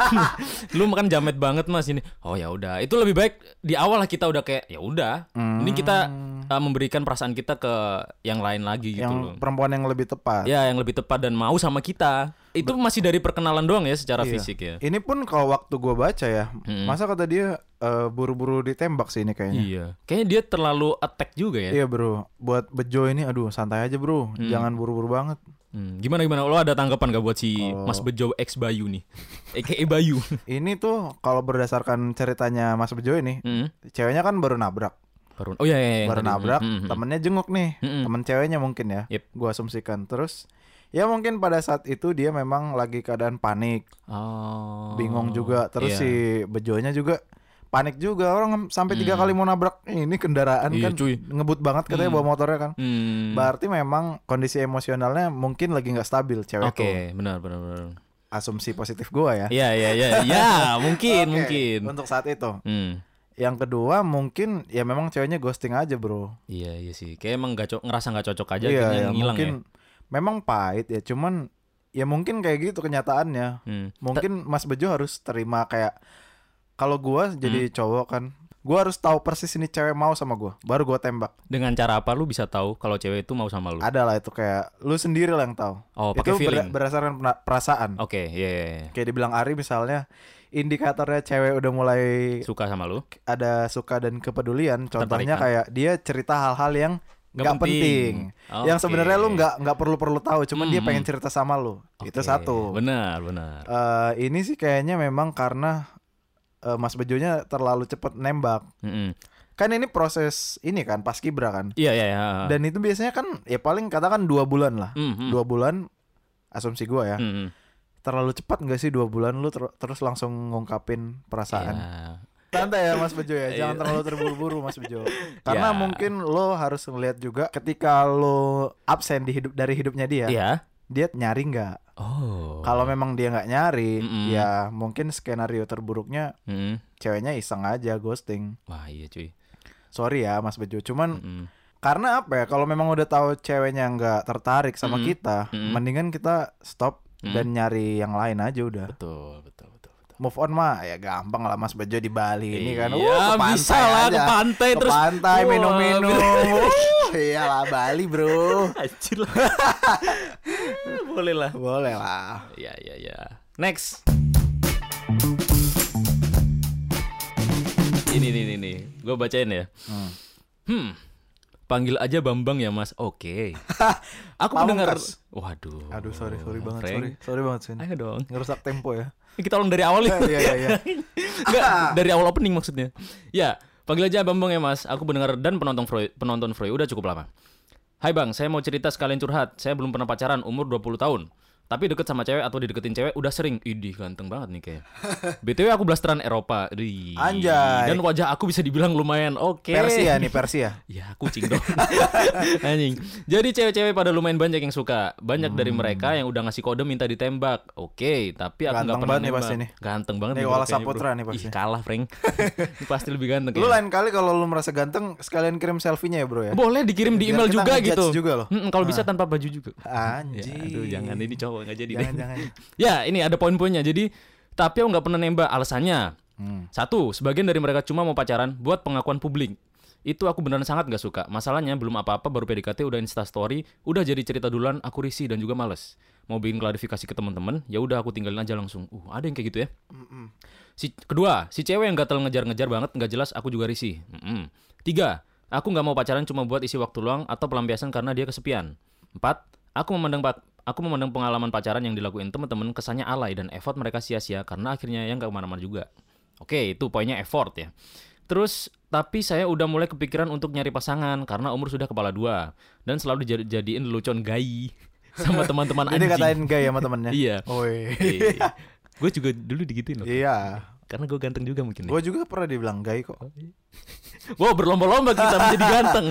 Lu makan Jamet banget Mas ini. Oh ya udah, itu lebih baik di awal lah kita udah kayak ya udah. Ini kita uh, memberikan perasaan kita ke yang lain lagi gitu yang loh. perempuan yang lebih tepat. Ya, yang lebih tepat dan mau sama kita. Itu masih dari perkenalan doang ya secara Iya. fisik ya. Ini pun kalau waktu gua baca ya, masa kata dia eh, buru-buru ditembak sih ini kayaknya. Iya. Kayaknya dia terlalu attack juga ya. Iya bro, buat bejo ini, aduh santai aja bro, jangan buru-buru banget. Hmm, gimana gimana? Lo ada tanggapan gak buat si Oh. Mas Bejo X Bayu nih? AKA Bayu. Ini tuh kalau berdasarkan ceritanya Mas Bejo ini, Hmm. ceweknya kan baru nabrak, Baru. Oh iya iya. iya, baru nabrak, Hmm, hmm, hmm. temennya jenguk nih, Mm-mm. temen ceweknya mungkin ya, Yep. gua asumsikan. Terus ya mungkin pada saat itu dia memang lagi keadaan panik, Oh. bingung juga. Terus Iya. si bejonya juga panik juga orang sampai tiga kali mau nabrak ini kendaraan Hmm. Iya, kan cuy. ngebut banget katanya bawa motornya kan. Hmm. Berarti memang kondisi emosionalnya mungkin lagi nggak stabil cewek Oke, tuh. benar benar benar. Asumsi positif gua ya. Iya iya iya. Ya, mungkin Oke, mungkin. Untuk saat itu. Hmm. Yang kedua mungkin ya memang ceweknya ghosting aja bro. Iya iya sih. Kayak emang gak co- ngerasa nggak cocok aja iya, akhirnya ya, ngilang mungkin ya. memang pahit ya. Cuman ya mungkin kayak gitu kenyataannya. Hmm. Mungkin Mas Bejo harus terima kayak kalau gua jadi Hmm. cowok kan, gue harus tahu persis ini cewek mau sama gue baru gue tembak Dengan cara apa lu bisa tahu kalau cewek itu mau sama lu? ada lah itu kayak lu sendiri lah yang tahu Oh, itu pakai ber- feeling. berdasarkan perasaan Oke, iya, iya, iya. kayak dibilang Ari misalnya indikatornya cewek udah mulai Suka sama lu? ada suka dan kepedulian contohnya Ketertarikan. kayak dia cerita hal-hal yang Nggak penting, penting. yang Oke. sebenarnya lu nggak nggak perlu perlu tahu cuman dia Mhm. pengen cerita sama lu itu Oke, satu Benar, benar. Eh, ini sih kayaknya memang karena eh, Mas Bejonya terlalu cepet nembak Mm-mm. kan ini proses ini kan pas kibra kan Iya, iya, iya. dan itu biasanya kan ya paling katakan dua bulan lah Mhm. dua bulan asumsi gua ya Mhm. Terlalu cepat nggak sih dua bulan lu ter- terus langsung ngungkapin perasaan santai ya Mas Bejo ya jangan Iya. terlalu terburu-buru Mas Bejo karena Ya. mungkin lo harus ngeliat juga ketika lo absen di hidup dari hidupnya dia Iya. dia nyari nggak Oh. kalau memang dia nggak nyari Mm-mm. ya mungkin skenario terburuknya Mm-mm. ceweknya iseng aja ghosting Wah, iya cuy. sorry ya Mas Bejo cuman Mm-mm. karena apa ya kalau memang udah tahu ceweknya nggak tertarik sama Mm-mm. kita Mm-mm. mendingan kita stop Mm. dan nyari yang lain aja udah Betul, betul, betul, betul. move on mah ya gampang lah Mas Bejo di Bali ini kan Iya, Uh, ke bisa lah ke aja. pantai ke terus pantai minum-minum iyalah Bali bro Anjir lah. Boleh lah. boleh lah Iya, iya, iya. Next. Ini nih nih nih. Gue bacain ya. Hmm. Hmm. Panggil aja Bambang ya, Mas. Oke. Aku mendengar. Waduh. aduh sorry sorry banget Frank. sorry sorry banget Sin Ayo dong. ngerusak tempo ya Kita ulang dari awal ya. iya iya iya Enggak, dari awal opening maksudnya. Ya, panggil aja Bambang ya Mas. Aku pendengar dan penonton Freud, penonton Freud udah cukup lama. Hai Bang, saya mau cerita sekalian curhat. Saya belum pernah pacaran, umur 20 tahun. Tapi deket sama cewek atau dideketin cewek udah sering. Idih, ganteng banget nih kayak. BTW aku blasteran Eropa. Ih. Anjay. Dan wajah aku bisa dibilang lumayan oke. Persia nih Persia Ya kucing dong Anjing Jadi cewek-cewek pada lumayan banyak yang suka Banyak dari mereka yang udah ngasih kode minta ditembak Oke Tapi aku Hmm. Ganteng nggak pernah banget nih pasti nih. Ganteng banget Nih, bro, Wala kayaknya, Saputra nih pasti. Ih kalah Frank Ini pasti lebih ganteng lu lain kali kalau lu merasa ganteng sekalian kirim selfie-nya ya bro ya Boleh dikirim di Biar email juga gitu juga loh. Mm-mm, Kalau bisa tanpa baju juga anjing Ya, aduh jangan ini cowok nggak jadi jangan deh. jangan Ya ini ada poin-poinnya Jadi Tapi aku nggak pernah nembak Alasannya Hmm. Satu, sebagian dari mereka cuma mau pacaran buat pengakuan publik. Itu aku beneran sangat gak suka. Masalahnya belum apa-apa baru PDKT udah Insta story, udah jadi cerita duluan, aku risih dan juga males. Mau bikin klarifikasi ke teman-teman, ya udah aku tinggalin aja langsung. Uh, ada yang kayak gitu ya. Si kedua, si cewek yang gatel ngejar-ngejar banget nggak jelas, aku juga risih. Mm-mm. Tiga, aku nggak mau pacaran cuma buat isi waktu luang atau pelampiasan karena dia kesepian. Empat, aku memandang aku memandang pengalaman pacaran yang dilakuin teman-teman kesannya alay dan effort mereka sia-sia karena akhirnya yang gak ke mana-mana juga. Oke, itu poinnya effort ya. Terus, tapi saya udah mulai kepikiran untuk nyari pasangan karena umur sudah kepala dua dan selalu dijadiin lelucon gai sama teman-teman Jadi anjing. katain gay sama temennya Iya. Oi. gue juga dulu digituin loh. Iya. Karena gue ganteng juga mungkin. Gue juga pernah dibilang gay kok. Wow berlomba-lomba kita menjadi ganteng.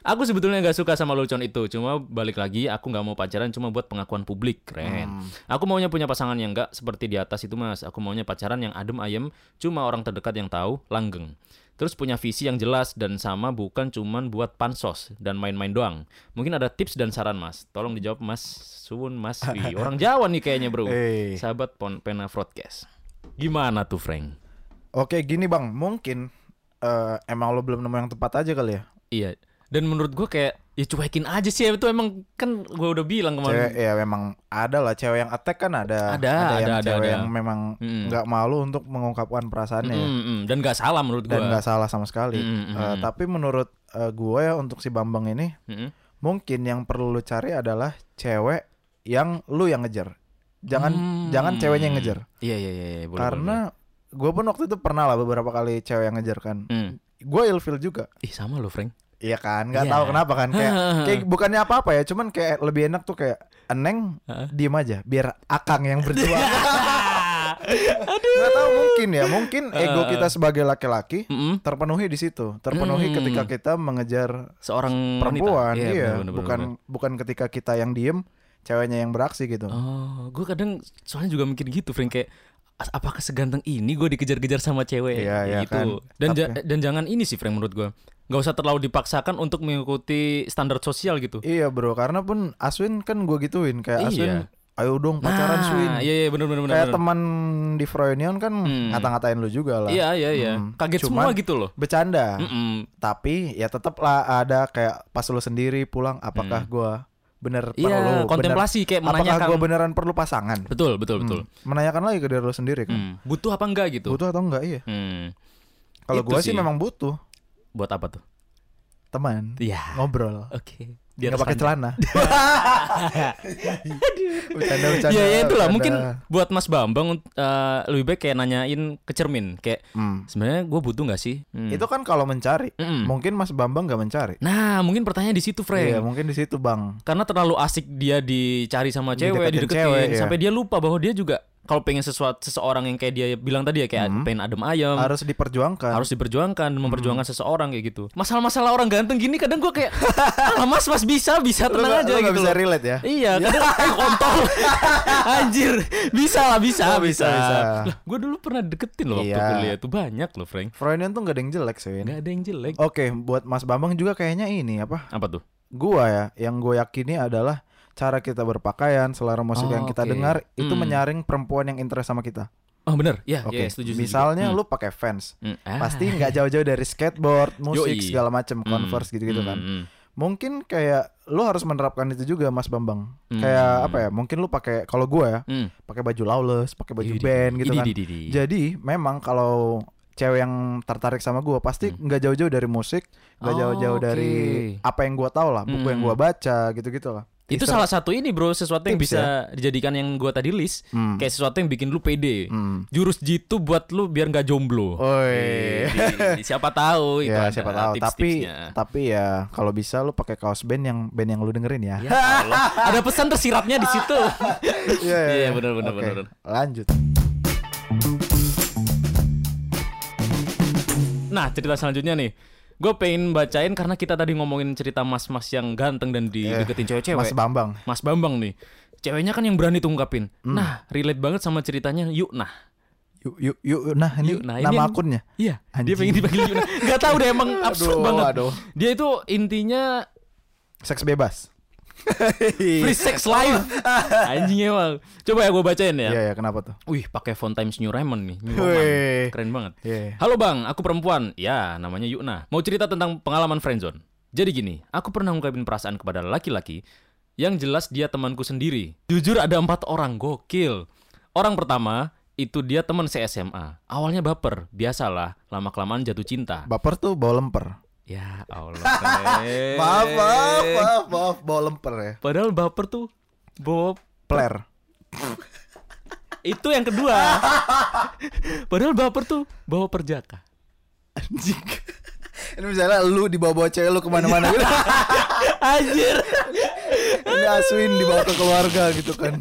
Aku sebetulnya nggak suka sama lelucon itu. Cuma balik lagi, aku nggak mau pacaran cuma buat pengakuan publik. Keren. Aku maunya punya pasangan yang nggak seperti di atas itu mas. Aku maunya pacaran yang adem ayem, cuma orang terdekat yang tahu, langgeng. Terus punya visi yang jelas dan sama bukan cuman buat pansos dan main-main doang. Mungkin ada tips dan saran mas. Tolong dijawab mas Sun Mas Wi. Orang Jawa nih kayaknya bro. Eh. Sahabat Pon Pena Broadcast. Gimana tuh Frank? Oke gini bang, mungkin eh, emang lo belum nemu yang tepat aja kali ya. Iya. Dan menurut gua kayak ya cuekin aja sih itu emang kan gua udah bilang Cewek kemarin. ya memang ada lah cewek yang attack kan ada. Ada, yang ada, ada, cewek ada. yang memang Mm. nggak malu untuk mengungkapkan perasaannya ya. Mm, mm, dan gak salah menurut dan gua. nggak salah sama sekali. Mm, mm, mm. tapi menurut eh, gue ya untuk si Bambang ini Mm-mm. mungkin yang perlu lu cari adalah cewek yang lu yang ngejar. Jangan Hmm. jangan ceweknya yang ngejar. Iya iya iya iya, boleh, Karena gue pun waktu itu pernah lah beberapa kali cewek yang ngejar kan. boleh. Mm. Gue ilfil juga. Ih sama lo Frank. Iya kan, nggak Iya. tahu kenapa kan kayak kayak bukannya apa-apa ya, cuman kayak lebih enak tuh kayak eneng diem aja biar akang yang berjuang. Nggak tahu mungkin ya, mungkin ego kita sebagai laki-laki Mm-mm. terpenuhi di situ, terpenuhi Hmm. ketika kita mengejar Seorang perempuan, wanita. iya, bener, bener, bukan bener. bukan ketika kita yang diem, ceweknya yang beraksi gitu. Oh, gue kadang soalnya juga mikir gitu, Frank kayak "As- apakah seganteng ini gue dikejar-kejar sama cewek Iya, iya gitu. kan. Dan ja- dan jangan ini sih Frank menurut gue. Gak usah terlalu dipaksakan untuk mengikuti standar sosial gitu. Iya bro, karena pun Aswin kan gue gituin kayak Iya. Aswin ayo dong pacaran nah, Swin. Iya iya benar benar. Kayak teman di Froyonion kan Hmm. ngata-ngatain lu juga lah. Iya iya iya. Hmm. Kaget Cuman- semua gitu loh. Bercanda. Mm-mm. Tapi ya tetap lah ada kayak pas lu sendiri pulang apakah gua bener. Iya, perlu kontemplasi kayak bener, apakah menanyakan. gua beneran perlu pasangan? Betul betul betul. Hmm. Menanyakan lagi ke diri lu sendiri kan. Hmm. Butuh apa enggak gitu? Butuh atau enggak iya. Hmm. Kalau gua sih memang butuh Buat apa tuh? teman Iya. ngobrol. Oke. Nggak pakai celana. bercanda, bercanda, Ya, ya itulah bercanda. mungkin buat Mas Bambang eh, lebih baik kayak nanyain ke cermin kayak Hmm. sebenarnya gue butuh nggak sih? Hmm. Itu kan kalau mencari. Mm-mm. Mungkin Mas Bambang nggak mencari. Nah mungkin pertanyaan di situ Frank. Iya, mungkin di situ, Bang. Karena terlalu asik dia dicari sama cewek, Dideketin dideketin, cewek, iya. sampai dia lupa bahwa dia juga kalau pengen sesuatu seseorang yang kayak dia bilang tadi ya kayak Hmm. pengen adem ayam, Harus diperjuangkan. harus diperjuangkan, Hmm. memperjuangkan seseorang kayak gitu. Masalah-masalah orang ganteng gini kadang gue kayak, ah mas mas bisa bisa Lu tenang nggak- aja lu gitu bisa relate ya. Iya, kadang eh, kontol. Anjir, bisa lah bisa, Oh, bisa, bisa. Lah, gue dulu pernah deketin loh waktu Iya. kuliah itu banyak loh, Frank. Freudian tuh gak ada yang jelek sih. Gak ada yang jelek. Oke, buat Mas Bambang juga kayaknya ini apa? Apa tuh? Gua ya, yang gue yakini adalah cara kita berpakaian, selera musik Oh, yang kita oke. dengar itu Hmm. menyaring perempuan yang interest sama kita. Oh bener, ya, Oke, ya setuju. setuju. misalnya Hmm. lu pakai fans, Hmm, ah. pasti nggak jauh-jauh dari skateboard, musik Yoi. segala macam, Hmm. converse gitu-gitu Hmm, kan. hmm. Mungkin kayak lu harus menerapkan itu juga, Mas Bambang. Hmm. Kayak apa ya? Mungkin lu pakai kalau gue ya, Hmm. pakai baju lawless, pakai baju band gitu kan. Jadi memang kalau cewek yang tertarik sama gue pasti nggak jauh-jauh dari musik, nggak Hmm. Oh, jauh-jauh oke. dari apa yang gue tahu lah, buku yang Hmm. gue baca gitu-gitu lah. Itu salah satu ini bro, sesuatu yang Tips bisa dijadikan yang gua tadi list, Hmm. kayak sesuatu yang bikin lu pede. Hmm. Jurus jitu buat lu biar nggak jomblo. Oi. Ih, siapa tahu itu ya siapa tahu. Tapi tips-tipsnya. tapi ya kalau bisa lu pakai kaos band yang band yang lu dengerin ya. Ya ada pesan tersiratnya di situ. Iya Iya, benar, benar, benar, benar. Lanjut. Nah, cerita selanjutnya nih. Gue pengen bacain karena kita tadi ngomongin cerita mas-mas yang ganteng dan dideketin cewek-cewek. Mas Bambang. Mas Bambang nih. Ceweknya kan yang berani tuh ungkapin. Nah, relate banget sama ceritanya Yuk Nah. Yuk yuk yuk nah ini Yuk, nah, ini nama yang- akunnya. Iya, dia Anjing. pengen dipanggil Yuk Nah. Gak tau deh emang absurd Aduh, banget. aduh. Dia itu intinya Seks bebas. Free sex life. Anjing emang. Coba ya gue bacain ya. Iya ya kenapa tuh? Wih, pakai font Times New Roman nih. New Roman. Keren banget. Iya. Halo bang, aku perempuan. Ya, namanya Yukna. Mau cerita tentang pengalaman friendzone. Jadi gini, aku pernah ngungkapin perasaan kepada laki-laki yang jelas dia temanku sendiri. Jujur ada empat orang, gokil. Orang pertama, itu dia teman SMA. Awalnya baper, biasalah, lama-kelamaan jatuh cinta. Baper tuh bawa lemper. Ya Allah. Maaf maaf maaf maaf bawa lemper ya. Padahal baper tuh bawa Player. itu yang kedua. Padahal baper tuh bawa perjaka. Anjing. Ini misalnya lu dibawa-bawa cewek lu ke mana-mana gitu. Anjir. Ini Aswin dibawa ke keluarga gitu kan.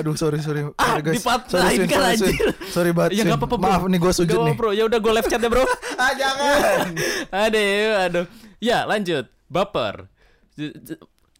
Aduh sorry sorry. Ah, sorry guys. Sorry Swin, kan, sorry Swin. Sorry banget. Ya apa-apa bro. Maaf nih gue sujud nih. bro. Ya udah gue live chat ya bro. Ah jangan. aduh, aduh. Ya lanjut. Baper.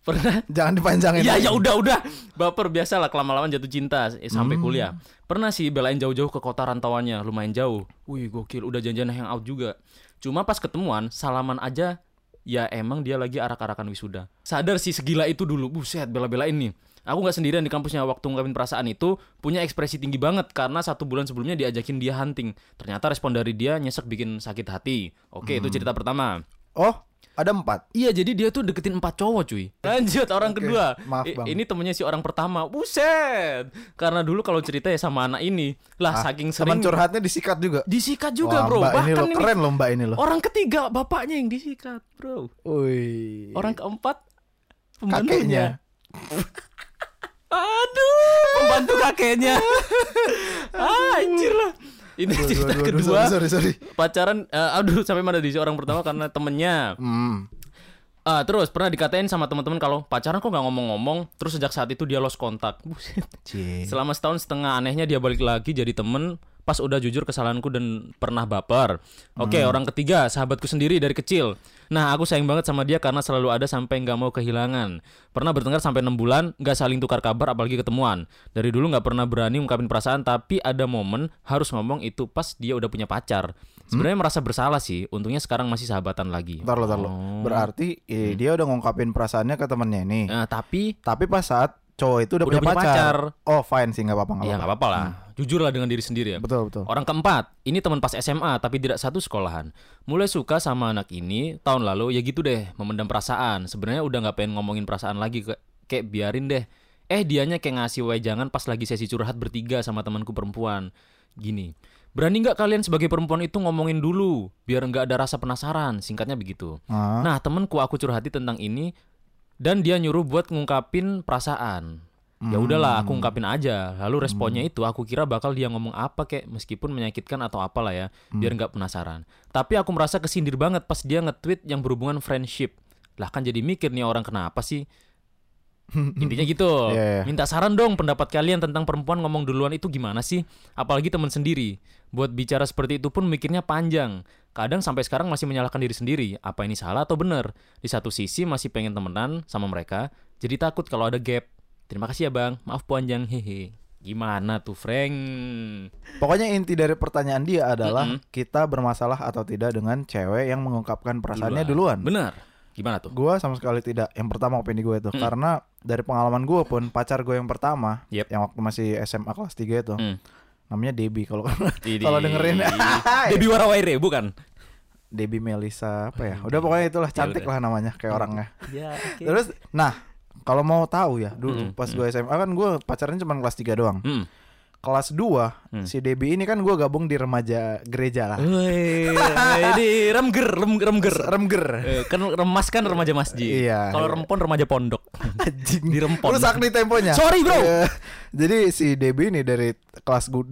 Pernah? jangan dipanjangin. Ya lagi. ya udah udah. Baper biasa lah kelama-lama jatuh cinta eh, sampai kuliah. Pernah sih belain jauh-jauh ke kota rantauannya, lumayan jauh. Wih gokil, udah janjian hangout juga. Cuma pas ketemuan, salaman aja. Ya emang dia lagi arak-arakan wisuda. Sadar sih segila itu dulu. Buset, bela-belain nih. Aku nggak sendirian di kampusnya waktu ngungkapin perasaan itu punya ekspresi tinggi banget karena satu bulan sebelumnya diajakin dia hunting. Ternyata respon dari dia nyesek bikin sakit hati. Oke, itu cerita pertama. Oh ada empat. Iya jadi dia tuh deketin empat cowok cuy Lanjut orang Oke, kedua maaf, I- Bang. Ini temennya si orang pertama Buset Karena dulu kalau cerita ya sama anak ini Lah Ah, saking Teman sering curhatnya disikat juga. Disikat juga Wah, bro Mbak ini Bahkan ini, keren lo mbak ini lo. Orang ketiga bapaknya yang disikat bro Wih. Orang keempat kakeknya. Pembantunya Aduh Pembantu kakeknya ah, Anjir lah Ini Aduh, cerita aduh, aduh, kedua Sorry sorry. sorry. Pacaran eh, Aduh sampai mana di orang pertama karena temennya Hmm. Ah, terus pernah dikatain sama teman-teman kalau pacaran kok nggak ngomong-ngomong, terus sejak saat itu dia lost kontak. Buset. Cie. Selama setahun setengah anehnya dia balik lagi jadi temen pas udah jujur kesalahanku dan pernah baper. Oke, orang ketiga, sahabatku sendiri dari kecil. Nah, aku sayang banget sama dia karena selalu ada sampai nggak mau kehilangan. Pernah bertengkar sampai enam bulan, nggak saling tukar kabar apalagi ketemuan. Dari dulu nggak pernah berani ungkapin perasaan, tapi ada momen harus ngomong itu pas dia udah punya pacar. Sebenarnya merasa bersalah sih, untungnya sekarang masih sahabatan lagi. Ntar lo, ntar lo. Oh. Berarti eh, dia udah ngungkapin perasaannya ke temennya ini. Nah, tapi Tapi pas saat cowok itu udah, Udah punya, punya pacar. pacar. Oh fine sih nggak apa-apa Ya apa-apa. nggak apa-apa lah. Jujur lah dengan diri sendiri ya. Betul betul. Orang keempat, ini teman pas SMA tapi tidak satu sekolahan. Mulai suka sama anak ini tahun lalu, ya gitu deh, memendam perasaan. Sebenarnya udah nggak pengen ngomongin perasaan lagi, ke- kayak biarin deh. Eh dianya kayak ngasih wejangan pas lagi sesi curhat bertiga sama temanku perempuan. Gini, berani nggak kalian sebagai perempuan itu ngomongin dulu, biar nggak ada rasa penasaran. Singkatnya begitu. Ah. Nah temenku aku curhati tentang ini dan dia nyuruh buat ngungkapin perasaan. Ya udahlah, aku ungkapin aja. Lalu responnya itu aku kira bakal dia ngomong apa kayak meskipun menyakitkan atau apalah ya, biar nggak penasaran. Tapi aku merasa kesindir banget pas dia nge-tweet yang berhubungan friendship. Lah kan jadi mikir nih orang kenapa sih? Intinya gitu. Iya, iya. Minta saran dong pendapat kalian tentang perempuan ngomong duluan itu gimana sih? Apalagi teman sendiri. Buat bicara seperti itu pun mikirnya panjang. Kadang sampai sekarang masih menyalahkan diri sendiri. Apa ini salah atau benar? Di satu sisi masih pengen temenan sama mereka, jadi takut kalau ada gap. Terima kasih ya bang, maaf panjang hehe. Gimana tuh Frank? Pokoknya inti dari pertanyaan dia adalah kita bermasalah atau tidak dengan cewek yang mengungkapkan perasaannya duluan. Benar. Gimana tuh? Gua sama sekali tidak. Yang pertama opini gue itu karena dari pengalaman gue pun pacar gue yang pertama Yep. yang waktu masih SMA kelas 3 itu Hmm. namanya Debbie kalau kalau dengerin Debbie Warawaire bukan? Debbie Melisa apa ya. Udah pokoknya itulah cantik udah. lah namanya kayak orangnya. Ya, oke. Terus nah, kalau mau tahu ya dulu pas gue SMA kan gue pacarnya cuma kelas 3 doang. Hmm. Kelas 2 si Debbie ini kan gue gabung di remaja gereja lah. Ini remger, rem, remger. Remger. Eh, kan remas kan remaja masjid. Iya. Kalau rempon remaja pondok. Anjing. Di rempon. Rusak nih temponya. Sorry, bro. Iya. Jadi si Debbie ini dari kelas 2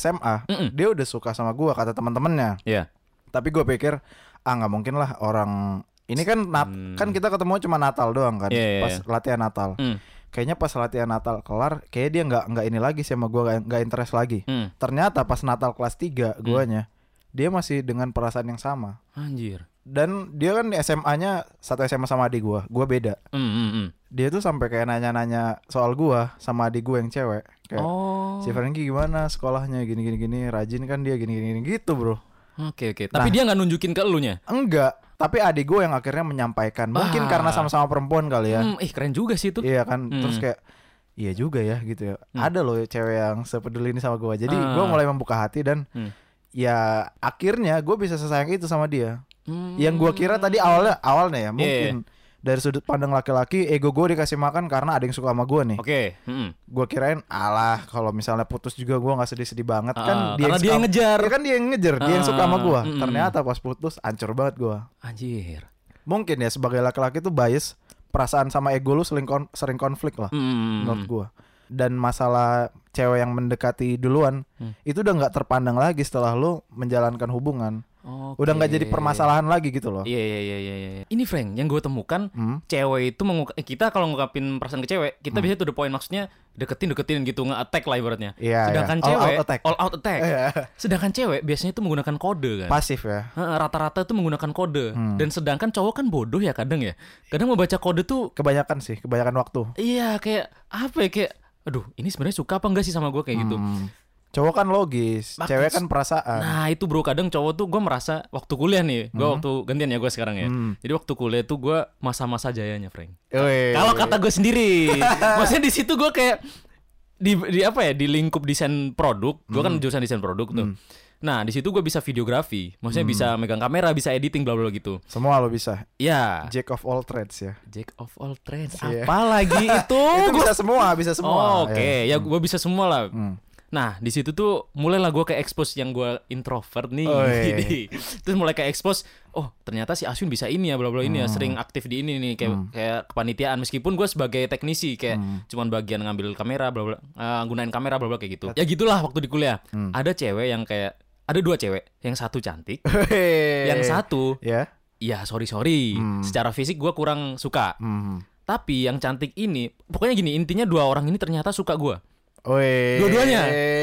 SMA, Mm-mm. dia udah suka sama gua kata teman-temannya. Iya. Tapi gue pikir ah nggak mungkin lah orang ini kan nat kan kita ketemu cuma Natal doang kan Hmm. Iya, iya, pas latihan Natal. Hmm. Kayaknya pas latihan Natal kelar, kayak dia nggak nggak ini lagi sama gua nggak- interest lagi. Hmm. Ternyata pas Natal kelas 3 guanya dia masih dengan perasaan yang sama. Anjir. Dan dia kan di SMA-nya satu SMA sama adik gua, gua beda. Hmm, hmm, hmm. Dia tuh sampai kayak nanya-nanya soal gua sama adik gua yang cewek. Kayak Oh. si Frankie gimana sekolahnya gini gini gini, rajin kan dia gini gini, gini gitu, Bro. Oke, oke. Tapi dia nggak nunjukin ke elunya. Enggak, tapi adik gue yang akhirnya menyampaikan. Mungkin Ah. karena sama-sama perempuan kali ya. Hmm, ih keren juga sih itu. Iya kan, Hmm. terus kayak iya juga ya gitu ya. Ada loh cewek yang sepeduli ini sama gue. Jadi Ah. gue mulai membuka hati dan Hmm. ya akhirnya gue bisa sesayang itu sama dia. Hmm. Yang gue kira tadi awalnya awalnya ya Iya, mungkin dari sudut pandang laki-laki ego gue dikasih makan karena ada yang suka sama gue nih. Oke. hmm. Gue kirain alah kalau misalnya putus juga gue nggak sedih-sedih banget Ah, kan karena dia yang ngejar. Ya kan dia yang ngejar, dia yang suka sama Ah, gue. mm-mm. Ternyata pas putus ancur banget gue. Anjir. mungkin ya sebagai laki-laki tuh bias perasaan sama ego lu sering kon- sering konflik lah Hmm. menurut gua dan masalah cewek yang mendekati duluan Hmm. itu udah nggak terpandang lagi setelah lu menjalankan hubungan Oke. udah nggak jadi permasalahan lagi gitu loh Iya iya iya iya. iya. Ini Frank, yang gue temukan Hmm. cewek itu mengungkap eh, kita kalau ngungkapin perasaan ke cewek, kita biasanya tuh the point maksudnya deketin deketin gitu nge-attack lah ibaratnya. Iya, Sedangkan iya. All cewek out attack. all out attack. Iya. Sedangkan cewek biasanya itu menggunakan kode kan. pasif ya Rata-rata tuh menggunakan kode. Hmm. Dan sedangkan cowok kan bodoh ya kadang ya. Kadang mau baca kode tuh kebanyakan sih kebanyakan waktu iya kayak apa ya kayak aduh ini sebenarnya suka apa enggak sih sama gue kayak gitu. Hmm. cowok kan logis Mak- cewek kan perasaan Nah itu bro kadang cowok tuh gue merasa waktu kuliah nih, gue waktu gantian ya gue sekarang ya. Hmm. Jadi waktu kuliah tuh gue masa-masa jayanya Frank. Kalau kata gue sendiri, maksudnya di situ gue kayak di, di apa ya di lingkup desain produk, gue kan jurusan desain produk tuh. Nah di situ gue bisa videografi, maksudnya bisa megang kamera, bisa editing bla bla gitu. semua lo bisa Ya, jack of all trades ya Jack of all trades. Iya. Apalagi itu? itu Gua- bisa semua bisa semua Oh, Oke, ya. ya gue bisa semua lah. Hmm. Nah, di situ tuh mulailah gue kayak expose yang gue introvert nih. Oh, iya. Terus mulai kayak expose, oh ternyata si Asun bisa ini ya, bla bla ini Hmm. ya, sering aktif di ini nih kayak kayak kepanitiaan meskipun gue sebagai teknisi kayak Hmm. cuman bagian ngambil kamera bla bla eh, gunain kamera bla bla kayak gitu. Ya gitulah waktu di kuliah. Hmm. Ada cewek yang kayak ada dua cewek, yang satu cantik, yang satu ya ya sorry sorry, Hmm. secara fisik gue kurang suka. Hmm. Tapi yang cantik ini, pokoknya gini intinya dua orang ini ternyata suka gue. Woi, Dua-duanya.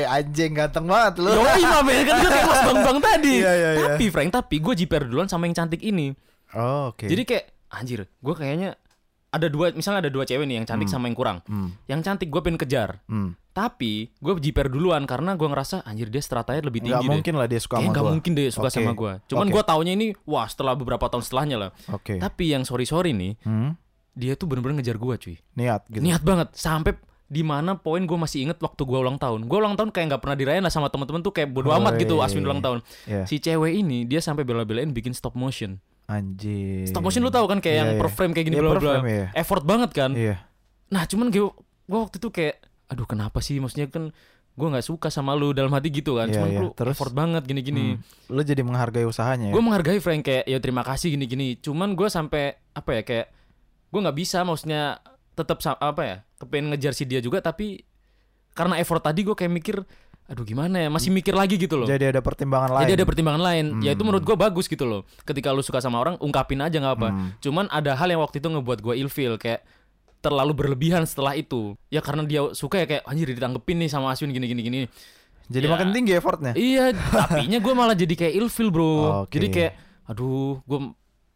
anjing ganteng banget lu. Yoi mah men, kan gue kayak mas bang bang tadi. Iya, iya, iya. Tapi Frank, tapi gue jiper duluan sama yang cantik ini. Oh, oke. Jadi kayak anjir, gue kayaknya ada dua, misalnya ada dua cewek nih yang cantik sama yang kurang. Hmm. Yang cantik gue pengen kejar. Hmm. Tapi gue jiper duluan karena gue ngerasa anjir dia stratanya lebih tinggi deh. mungkin lah dia suka Kayaknya sama nggak gua. mungkin deh suka Oke. sama gue. Cuman Oke. gue taunya ini wah setelah beberapa tahun setelahnya lah. Oke. Tapi yang sorry sorry nih, Hmm. dia tuh bener-bener ngejar gua cuy. Niat gitu. Niat banget sampai di mana poin gue masih inget waktu gua ulang tahun. Gua ulang tahun kayak nggak pernah dirayain lah sama temen-temen tuh kayak bodo Oh, amat gitu iya, Aswin iya, ulang tahun. Iya. Si cewek ini dia sampai bela-belain bikin stop motion. Anjir. Stop motion lu tahu kan kayak Iya, yang iya. per frame kayak gini Iya, bla bla. iya. Effort banget kan. Iya. Nah cuman gue gue waktu itu kayak aduh kenapa sih maksudnya kan gue nggak suka sama lu dalam hati gitu kan Iya, cuman iya. lu Terus? effort banget gini-gini Hmm. Lu jadi menghargai usahanya ya. gue menghargai Frank kayak ya terima kasih gini-gini cuman gue sampai apa ya kayak gue nggak bisa maksudnya tetap apa ya kepengen ngejar si dia juga tapi karena effort tadi gue kayak mikir aduh gimana ya masih mikir lagi gitu loh Jadi ada pertimbangan lain. jadi ada pertimbangan lain ya itu Hmm. menurut gue bagus gitu loh ketika lu suka sama orang ungkapin aja nggak apa Hmm. cuman ada hal yang waktu itu ngebuat gue ilfeel kayak terlalu berlebihan setelah itu ya karena dia suka ya kayak anjir ditanggepin nih sama Aswin gini gini gini Jadi Ya. makin tinggi effortnya. iya tapinya gue malah jadi kayak ilfeel bro Oke. jadi kayak aduh gue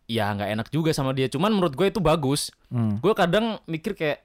ya nggak enak juga sama dia cuman menurut gue itu bagus Hmm. gue kadang mikir kayak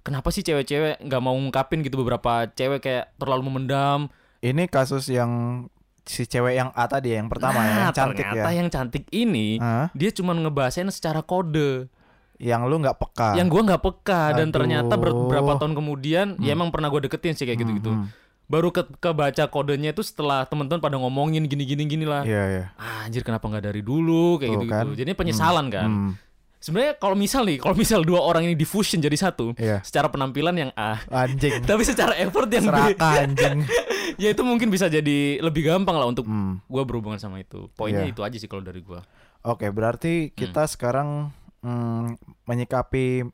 kenapa sih cewek-cewek nggak mau ngungkapin gitu beberapa cewek kayak terlalu memendam Ini kasus yang si cewek yang A tadi yang pertama ya, nah, yang cantik ternyata ya. yang cantik ini Hah? dia cuma ngebahasain secara kode Yang lu nggak peka. yang gua nggak peka dan Aduh. ternyata ber- beberapa tahun kemudian ya emang pernah gue deketin sih kayak gitu-gitu Hmm, baru ke kebaca kodenya itu setelah teman-teman pada ngomongin gini-gini gini lah Iya, iya. ah, anjir kenapa nggak dari dulu kayak gitu-gitu kan. jadi penyesalan kan Hmm, sebenarnya kalau misal nih kalau misal dua orang ini diffusion jadi satu Iya. secara penampilan yang A Anjing. tapi secara effort yang B Serakah anjing. ya itu mungkin bisa jadi lebih gampang lah untuk Hmm. gua berhubungan sama itu poinnya Iya. itu aja sih kalau dari gua Oke, berarti kita sekarang mm, menyikapi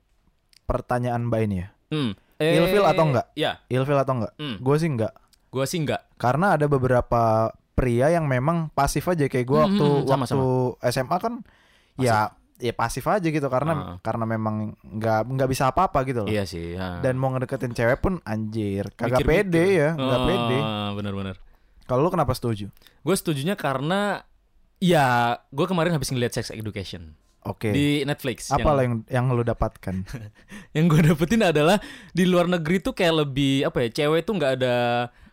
pertanyaan Mbak ini ya. hmm. Ilfil atau enggak? ya Ilfil atau enggak? hmm. Gue sih enggak. gua sih enggak Karena ada beberapa pria yang memang pasif aja kayak gue Hmm, waktu hmm, sama, waktu SMA kan ya ya pasif aja gitu karena Ah. karena memang nggak nggak bisa apa-apa gitu loh. iya sih ya. Dan mau ngedeketin cewek pun anjir, kagak Mikir-mikir. pede ya, nggak Oh, pede. bener-bener Kalau lu kenapa setuju? gue setujunya karena ya gue kemarin habis ngeliat Sex Education Oke. di Netflix Apa yang, yang yang lu dapatkan? yang gue dapetin adalah di luar negeri tuh kayak lebih apa ya cewek tuh nggak ada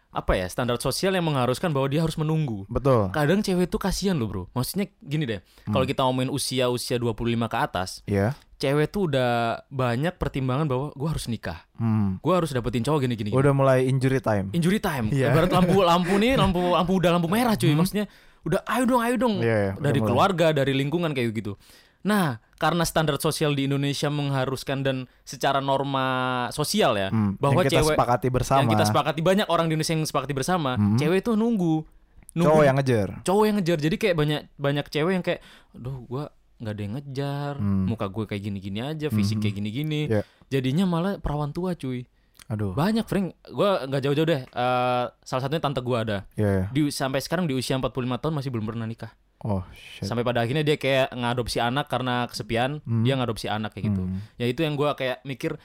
apa ya standar sosial yang mengharuskan bahwa dia harus menunggu Betul. kadang cewek tuh kasihan loh bro maksudnya gini deh Hmm. kalau kita ngomongin usia usia 25 ke atas Iya. cewek tuh udah banyak pertimbangan bahwa gue harus nikah Hmm. gue harus dapetin cowok gini gini, gini. Udah mulai injury time. injury time Iya. ibarat lampu lampu nih lampu lampu udah lampu merah cuy maksudnya udah ayo dong ayo dong iya, udah dari mulai. keluarga dari lingkungan kayak gitu nah karena standar sosial di Indonesia mengharuskan dan secara norma sosial ya Hmm, bahwa yang kita cewek sepakati bersama. yang kita sepakati banyak orang di Indonesia yang sepakati bersama Hmm. cewek itu nunggu nunggu Cowok yang ngejar. cowok yang ngejar jadi kayak banyak banyak cewek yang kayak aduh gua nggak ada yang ngejar Hmm. muka gue kayak gini-gini aja fisik Mhm. kayak gini-gini Iya. jadinya malah perawan tua cuy Aduh. banyak Frank gue nggak jauh-jauh deh Eh, salah satunya tante gue ada Iya, iya. di sampai sekarang di usia 45 tahun masih belum pernah nikah Oh, shit. sampai pada akhirnya dia kayak ngadopsi anak karena kesepian Hmm. dia ngadopsi anak kayak gitu Hmm. ya itu yang gue kayak mikir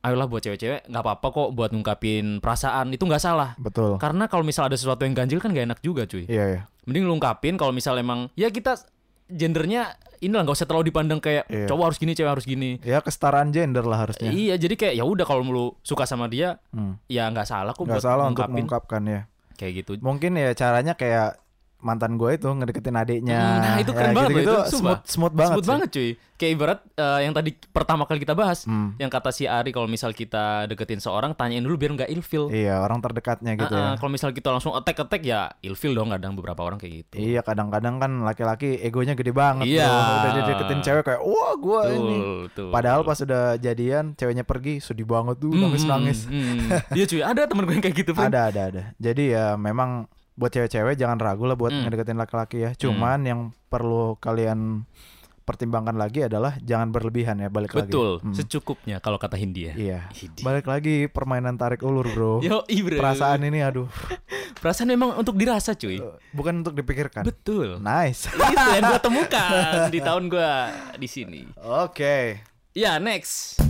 ayolah buat cewek-cewek nggak apa-apa kok buat ngungkapin perasaan itu nggak salah Betul. karena kalau misal ada sesuatu yang ganjil kan gak enak juga cuy Iya, iya. mending lu ungkapin kalau misal emang ya kita gendernya inilah nggak usah terlalu dipandang kayak Iya. cowok harus gini cewek harus gini Ya kesetaraan gender lah harusnya. iya jadi kayak ya udah kalau lu suka sama dia Hmm. ya nggak salah kok Nggak buat salah untuk ngungkapin mengungkapkan ya. kayak gitu Mungkin ya caranya kayak mantan gue itu ngedeketin adiknya. Hmm, nah itu keren Ya, banget loh gitu-gitu itu, sumpah. smooth smooth banget. Smooth sih. banget cuy. Kayak ibarat eh, yang tadi pertama kali kita bahas, Hmm. yang kata si Ari kalau misal kita deketin seorang tanyain dulu biar nggak ilfil. Iya, orang terdekatnya gitu Ah, ah, ya. Kalau misal kita langsung attack attack ya ilfil dong kadang beberapa orang kayak gitu. Iya, kadang-kadang kan laki-laki egonya gede banget Iya. tuh. Udah dideketin cewek kayak, "Wah, gua ini." Betul. Padahal pas udah jadian, ceweknya pergi, sedih banget tuh, Hmm, nangis-nangis. hmm, hmm. Iya cuy, ada temen gue yang kayak gitu. Friend. Ada, ada, ada. Jadi ya memang buat cewek-cewek jangan ragu lah buat Hmm. ngedeketin laki-laki ya. Cuman yang perlu kalian pertimbangkan lagi adalah jangan berlebihan ya balik lagi. Betul, Hmm. secukupnya kalau kata Hindia. Iya. Hidi. Balik lagi permainan tarik ulur, Bro. Yo, bro. Perasaan ini aduh, Perasaan memang untuk dirasa cuy. bukan untuk dipikirkan. Betul. Nice. Itu yang gue temukan di tahun gue di sini. Oke. Ya, next.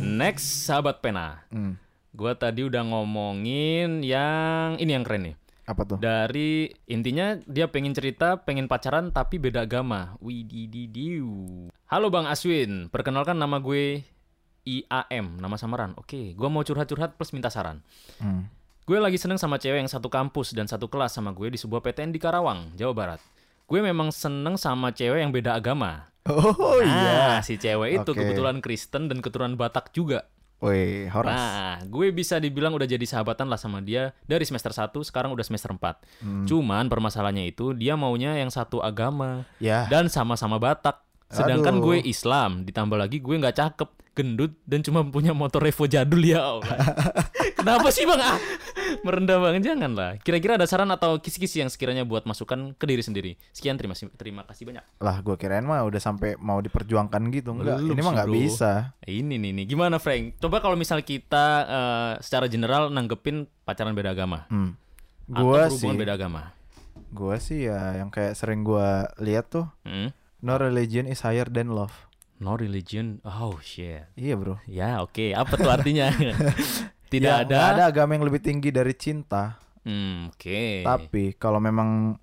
Next, sahabat pena. Hmm. Gua tadi udah ngomongin yang ini yang keren nih. Apa tuh? Dari intinya dia pengen cerita, pengen pacaran tapi beda agama. Widididiu. Halo Bang Aswin, perkenalkan nama gue IAM, nama samaran. Oke, gua mau curhat-curhat plus minta saran. Hmm. Gue lagi seneng sama cewek yang satu kampus dan satu kelas sama gue di sebuah PTN di Karawang, Jawa Barat. gue memang seneng sama cewek yang beda agama. Oh iya. Nah, si cewek itu Oke. kebetulan Kristen dan keturunan Batak juga. Woi, Horas. Nah, gue bisa dibilang udah jadi sahabatan lah sama dia dari semester 1 sekarang udah semester 4. Cuman permasalahannya itu dia maunya yang satu agama Ya. dan sama-sama Batak. Sedangkan Aduh. gue Islam, ditambah lagi gue nggak cakep, gendut dan cuma punya motor Revo jadul ya Allah. Kenapa sih bang? Ah, merendah banget jangan lah. Kira-kira ada saran atau kisi-kisi yang sekiranya buat masukan ke diri sendiri. Sekian terima kasih terima kasih banyak. Lah, gua kirain mah udah sampai mau diperjuangkan gitu. Enggak, Belum ini mah nggak bisa. Ini nih nih gimana Frank? Coba kalau misal kita eh, secara general nanggepin pacaran beda agama. Hmm. Gua sih, beda agama. gua sih ya yang kayak sering gua lihat tuh, Hmm? No religion is higher than love. No religion. Oh shit. Iya, Bro. Ya oke. Apa tuh artinya? Tidak Ya, ada. ada agama yang lebih tinggi dari cinta. Hmm, oke. Tapi kalau memang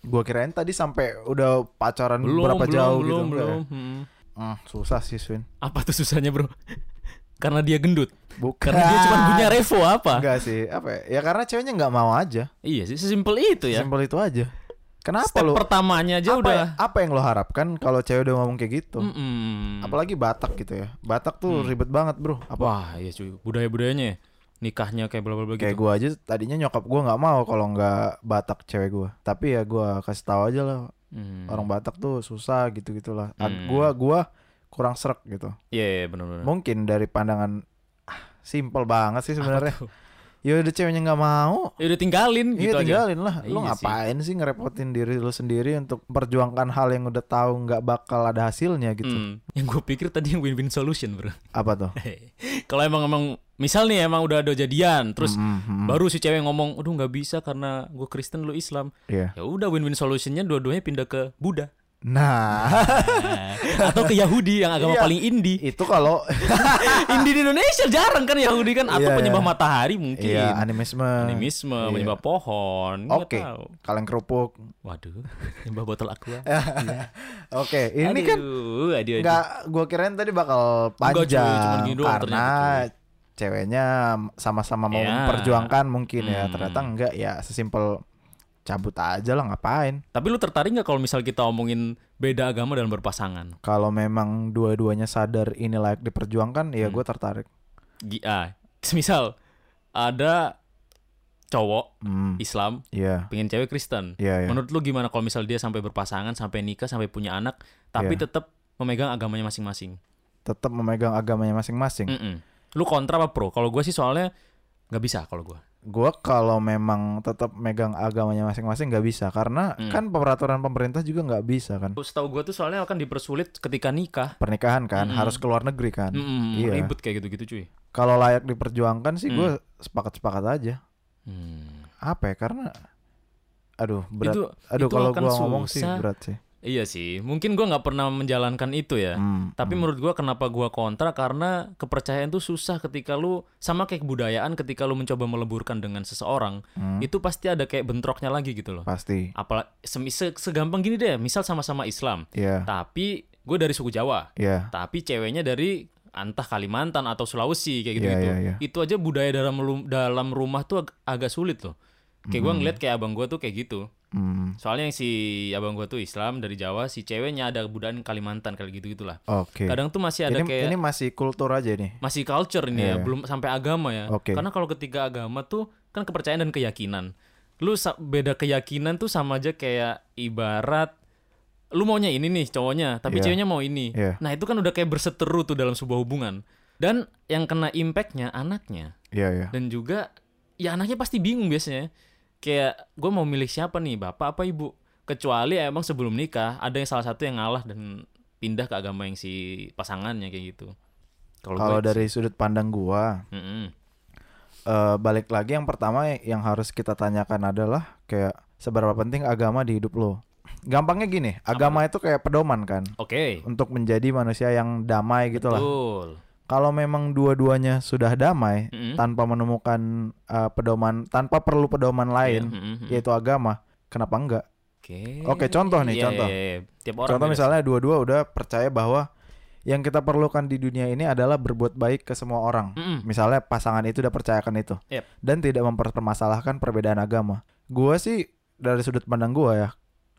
gua kirain tadi sampai udah pacaran belum berapa belum jauh belum gitu enggak ya? belum. Hmm. Hmm, susah sih, Swin. Apa tuh susahnya bro? Karena dia gendut. Bukan. Karena dia cuma punya Revo apa? Enggak sih, apa ya? Ya karena ceweknya nggak mau aja. Iya sih, sesimpel itu ya. Simpel itu aja. Kenapa Step lu? pertamanya aja apa, udah. apa yang lo harapkan kalau cewek udah ngomong kayak gitu? Mm-mm. Apalagi Batak gitu ya. Batak tuh Hmm. ribet banget, Bro. Apa Wah, iya cuy. Budaya-budayanya ya. Nikahnya kayak bla bla bla kayak gitu. gua aja tadinya nyokap gua nggak mau kalau nggak Batak cewek gua. Tapi ya gua kasih tahu aja lah Hmm. orang Batak tuh susah gitu-gitulah. Ag- Hmm. Gua gua kurang serak gitu. Iya, iya benar-benar. Mungkin dari pandangan ah, simpel banget sih sebenarnya. Ya udah ceweknya nggak mau. Ya udah tinggalin gitu Iya aja. tinggalin lah. Lu Iya sih. ngapain sih. ngerepotin diri lu sendiri untuk perjuangkan hal yang udah tahu nggak bakal ada hasilnya gitu. Hmm. Yang gue pikir tadi yang win-win solution, Bro. Apa tuh? Kalau emang emang misal nih emang udah ada jadian, terus Hmm, hmm, baru si cewek ngomong, "Aduh nggak bisa karena gue Kristen lu Islam." Iya. Ya udah win-win solutionnya dua-duanya pindah ke Buddha Nah, Nah, atau ke Yahudi yang agama Iya. paling indie. itu kalau indie di Indonesia jarang kan Yahudi kan atau Iya, penyembah iya. matahari mungkin. iya animisme. Animisme, Iya. menyembah pohon, Oke. tahu. Kaleng kerupuk. Waduh, menyembah botol aqua. Oke, ini kan Aduh, aduh, aduh. nggak gua kirain tadi bakal Enggak, cuy, panjang doang karena ceweknya sama-sama mau Ya. memperjuangkan mungkin ya. Hmm. Ternyata enggak ya sesimpel cabut aja lah ngapain. Tapi lu tertarik nggak kalau misal kita omongin beda agama dan berpasangan? Kalau memang dua-duanya sadar ini layak diperjuangkan, ya Hmm. gue tertarik. Gi- ah, misal ada cowok Hmm, Islam iya, pengen cewek Kristen. iya, iya. Menurut lu gimana kalau misal dia sampai berpasangan, sampai nikah, sampai punya anak, tapi Iya. tetap memegang agamanya masing-masing? Tetap memegang agamanya masing-masing. Mm-mm. Lu kontra apa pro? Kalau gue sih soalnya nggak bisa kalau gue. Gua kalau memang tetap megang agamanya masing-masing nggak bisa karena Hmm. kan peraturan pemerintah juga nggak bisa kan. Setahu gue tuh soalnya akan dipersulit ketika nikah. Pernikahan kan Mm-mm. harus keluar negeri kan. Mm-mm, Iya. Ribet kayak gitu-gitu cuy. Kalau layak diperjuangkan sih Hmm. gue sepakat-sepakat aja. Hmm. Apa ya? Karena aduh berat. Itu- aduh kalau gua ngomong sih berat sih. Iya sih, mungkin gua nggak pernah menjalankan itu ya. Hmm, Tapi hmm. menurut gua kenapa gua kontra karena kepercayaan tuh susah ketika lu sama kayak kebudayaan ketika lu mencoba meleburkan dengan seseorang, Hmm, itu pasti ada kayak bentroknya lagi gitu loh. pasti. Apalagi segampang gini deh, misal sama-sama Islam, Iya, tapi gue dari suku Jawa, iya. tapi ceweknya dari antah Kalimantan atau Sulawesi kayak Iya, gitu-gitu. iya, iya. Itu aja budaya dalam dalam rumah tuh ag- agak sulit loh. Kayak gua ngeliat kayak abang gua tuh kayak gitu. Hmm, Soalnya yang si abang gua tuh Islam dari Jawa, si ceweknya ada kebudayaan Kalimantan kayak gitu gitulah. Oke. Kadang tuh masih ada Ini kayak ini masih kultur aja nih. masih culture ini ya, Iya. belum sampai agama ya. Oke. Karena kalau ketiga agama tuh kan kepercayaan dan keyakinan. Lu beda keyakinan tuh sama aja kayak ibarat lu maunya ini nih cowoknya, tapi Iya. ceweknya mau ini. Iya. Nah, itu kan udah kayak berseteru tuh dalam sebuah hubungan. Dan yang kena impactnya anaknya. Iya, iya. Dan juga ya anaknya pasti bingung biasanya. Kayak gue mau milih siapa nih, bapak apa ibu? Kecuali emang sebelum nikah ada yang salah satu yang ngalah dan pindah ke agama yang si pasangannya kayak gitu. Kalau gue dari sudut pandang gua, Mm-mm. eh, balik lagi yang pertama yang harus kita tanyakan adalah kayak seberapa penting agama di hidup lo. Gampangnya gini, agama itu kayak pedoman kan Oke. untuk menjadi manusia yang damai gitu lah. Betul. Kalau memang dua-duanya sudah damai Mm-mm. tanpa menemukan eh, pedoman, tanpa perlu pedoman lain, mm-mm, mm-mm. yaitu agama, kenapa enggak? Oke. Oke, contoh nih, Iya, contoh. iya, iya. Tiap orang Contoh misalnya dua-dua udah percaya bahwa yang kita perlukan di dunia ini adalah berbuat baik ke semua orang. Mm-mm. Misalnya pasangan itu udah percayakan itu Yep. dan tidak mempermasalahkan perbedaan agama. Gua sih dari sudut pandang gua ya,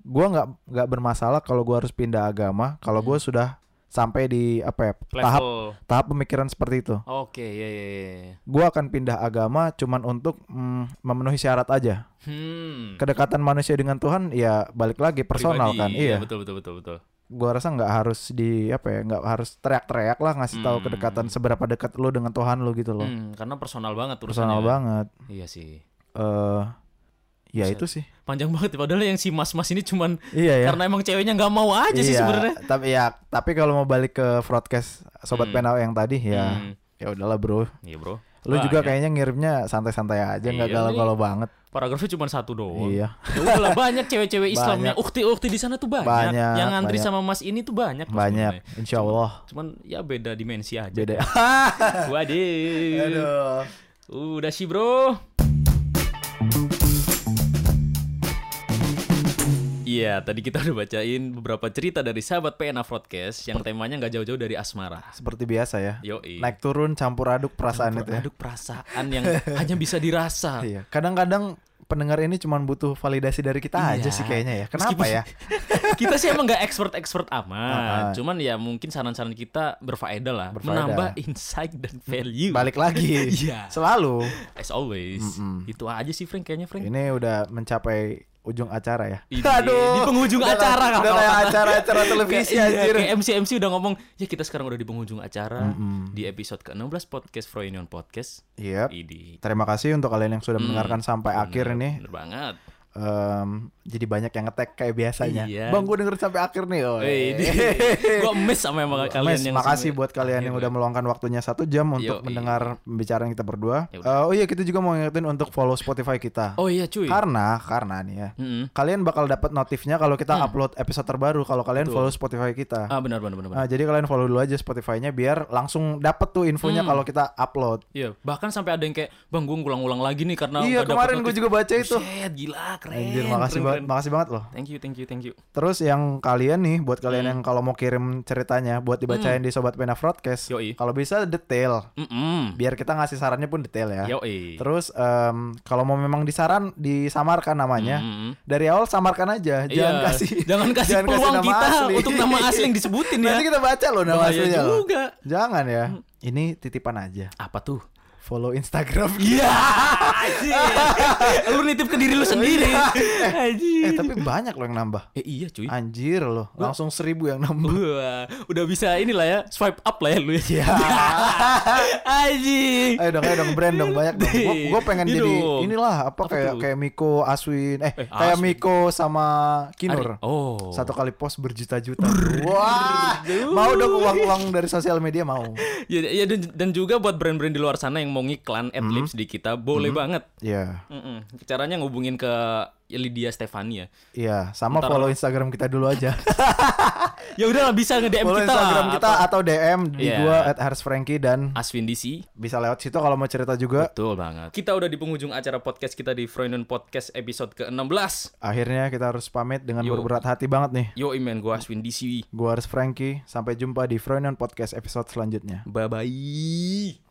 gua nggak nggak bermasalah kalau gua harus pindah agama kalau gua sudah sampai di apa ya tahap Level. tahap pemikiran seperti itu. Oke, ya ya ya. Gua akan pindah agama cuman untuk mm, memenuhi syarat aja. Hmm. Kedekatan manusia dengan Tuhan ya balik lagi personal Pribadi, kan. Iya, Iya. betul betul betul betul. Gua rasa nggak harus di apa ya nggak harus teriak-teriak lah ngasih tahu Hmm. kedekatan seberapa dekat lu dengan Tuhan lu gitu loh. Hmm, karena personal banget urusannya. Personal banget. Iya sih. Eh ya itu sih. Panjang banget padahal yang si mas-mas ini cuman Iya ya. karena emang ceweknya nggak mau aja sih Iya, sebenarnya. Tapi ya, tapi kalau mau balik ke broadcast sobat Hmm. penau yang tadi ya, Hmm. ya udahlah bro. Iya, Bro. Lu juga Banyak. kayaknya ngirimnya santai-santai aja, nggak Iya, galau-galau banget. Paragrafnya cuma satu doang. Iya. Ya udahlah banyak cewek-cewek Islam Banyak. yang ukti-ukti di sana tuh banyak. Banyak, Yang ngantri banyak. sama Mas ini tuh banyak. Banyak, sebenarnya. insya Allah. Cuman ya beda dimensi aja. Beda. Waduh. Aduh. Udah sih, Bro. Iya, tadi kita udah bacain beberapa cerita dari sahabat PNA Broadcast yang temanya nggak jauh-jauh dari asmara. Seperti biasa ya. Yoi. Naik turun campur aduk perasaan itu ya. Aduk perasaan yang hanya bisa dirasa. Iya. Kadang-kadang pendengar ini cuma butuh validasi dari kita aja Iya. sih kayaknya ya. Kenapa Meskipun- ya? kita sih emang nggak expert-expert amat. Ah. Cuman ya mungkin saran-saran kita berfaedah lah, Berfaedah. menambah insight dan value. Balik lagi. Iya. Selalu. As always. Itu aja sih Frank kayaknya Frank. Ini udah mencapai ujung acara ya. Ini di penghujung udah acara kalau Udah kayak acara-acara televisi Kayak- iya, anjir. Kayak MC MC udah ngomong, ya kita sekarang udah di penghujung acara di episode ke-16 podcast Froynion Podcast. Yep. Idi. Terima kasih untuk kalian yang sudah Hmm. mendengarkan sampai akhir ini. Bener banget. Em, jadi banyak yang ngetek kayak biasanya. Iya. Bang, gue denger sampai akhir nih. Oh, Wih, gua miss sama emang kalian Mas, yang makasih buat kalian yang udah ya. meluangkan waktunya satu jam untuk Yoi. mendengar pembicaraan kita berdua. Eh, oh iya, kita juga mau ngingetin untuk follow Spotify kita. Oh iya cuy. Karena, karena nih ya, Mm-mm. kalian bakal dapat notifnya kalau kita upload episode terbaru. Kalau kalian Hmm. Betul. follow Spotify kita. Ah benar benar benar. Nah, jadi kalian follow dulu aja Spotify-nya biar langsung dapet tuh infonya Hmm. kalau kita upload. Iya, bahkan sampai ada yang kayak, "Bang, gue ngulang-ulang lagi nih karena iya, kemarin gue notif." juga baca itu. Buset, gila, keren. Anjir, makasih keren, banget, keren. makasih banget loh. Thank you, thank you, thank you. Terus yang kalian nih, buat kalian Hmm. yang kalau mau kirim ceritanya buat dibacain di Sobat Pena Broadcast, Yoi. kalau bisa detail, Mm-mm. biar kita ngasih sarannya pun detail ya. Yoi. Terus em, kalau mau memang disaran disamarkan namanya, Mm-mm. dari awal samarkan aja, jangan Iya, kasih, jangan kasih peluang nama kita asli. untuk nama asli yang disebutin ya. Nanti kita baca loh nama Bahaya aslinya loh. juga. Hmm. Jangan ya. Ini titipan aja. Apa tuh? Follow Instagram. Iya. lu nitip ke diri lu sendiri. eh Anjir. tapi banyak loh yang nambah. Eh iya cuy. Anjir loh, langsung seribu yang nambah. Wah, udah bisa inilah ya, swipe up lah ya lu ya. Iya. Anjing. Ayo dong, ayo dong brand dong banyak dong. Gue pengen Iya jadi dong. inilah apa, Apa kayak tuh? kayak Miko Aswin, eh, Eh, kayak Aswin. Miko sama Kinur. Ari- Oh. Satu kali post berjuta-juta. Wah, mau dong uang-uang dari sosial media mau. Ya, ya dan, dan juga buat brand-brand di luar sana yang mau ngiklan adlibs di kita boleh banget. Iya, Mm-mm. Caranya ngubungin ke Lydia Stefania. iya. Sama Ntar- follow Instagram kita dulu aja. Ya udahlah bisa nge-DM follow kita. Instagram kita atau atau DM di Iya. gua at Frankie dan Aswin DC. bisa lewat situ kalau mau cerita juga. Betul banget. Kita udah di penghujung acara podcast kita di Froynon Podcast episode ke-16. Akhirnya kita harus pamit dengan Yo. berberat hati banget nih. Yo imen gua Aswin DC. Gua harus Frankie. Sampai jumpa di Froynon Podcast episode selanjutnya. Bye bye.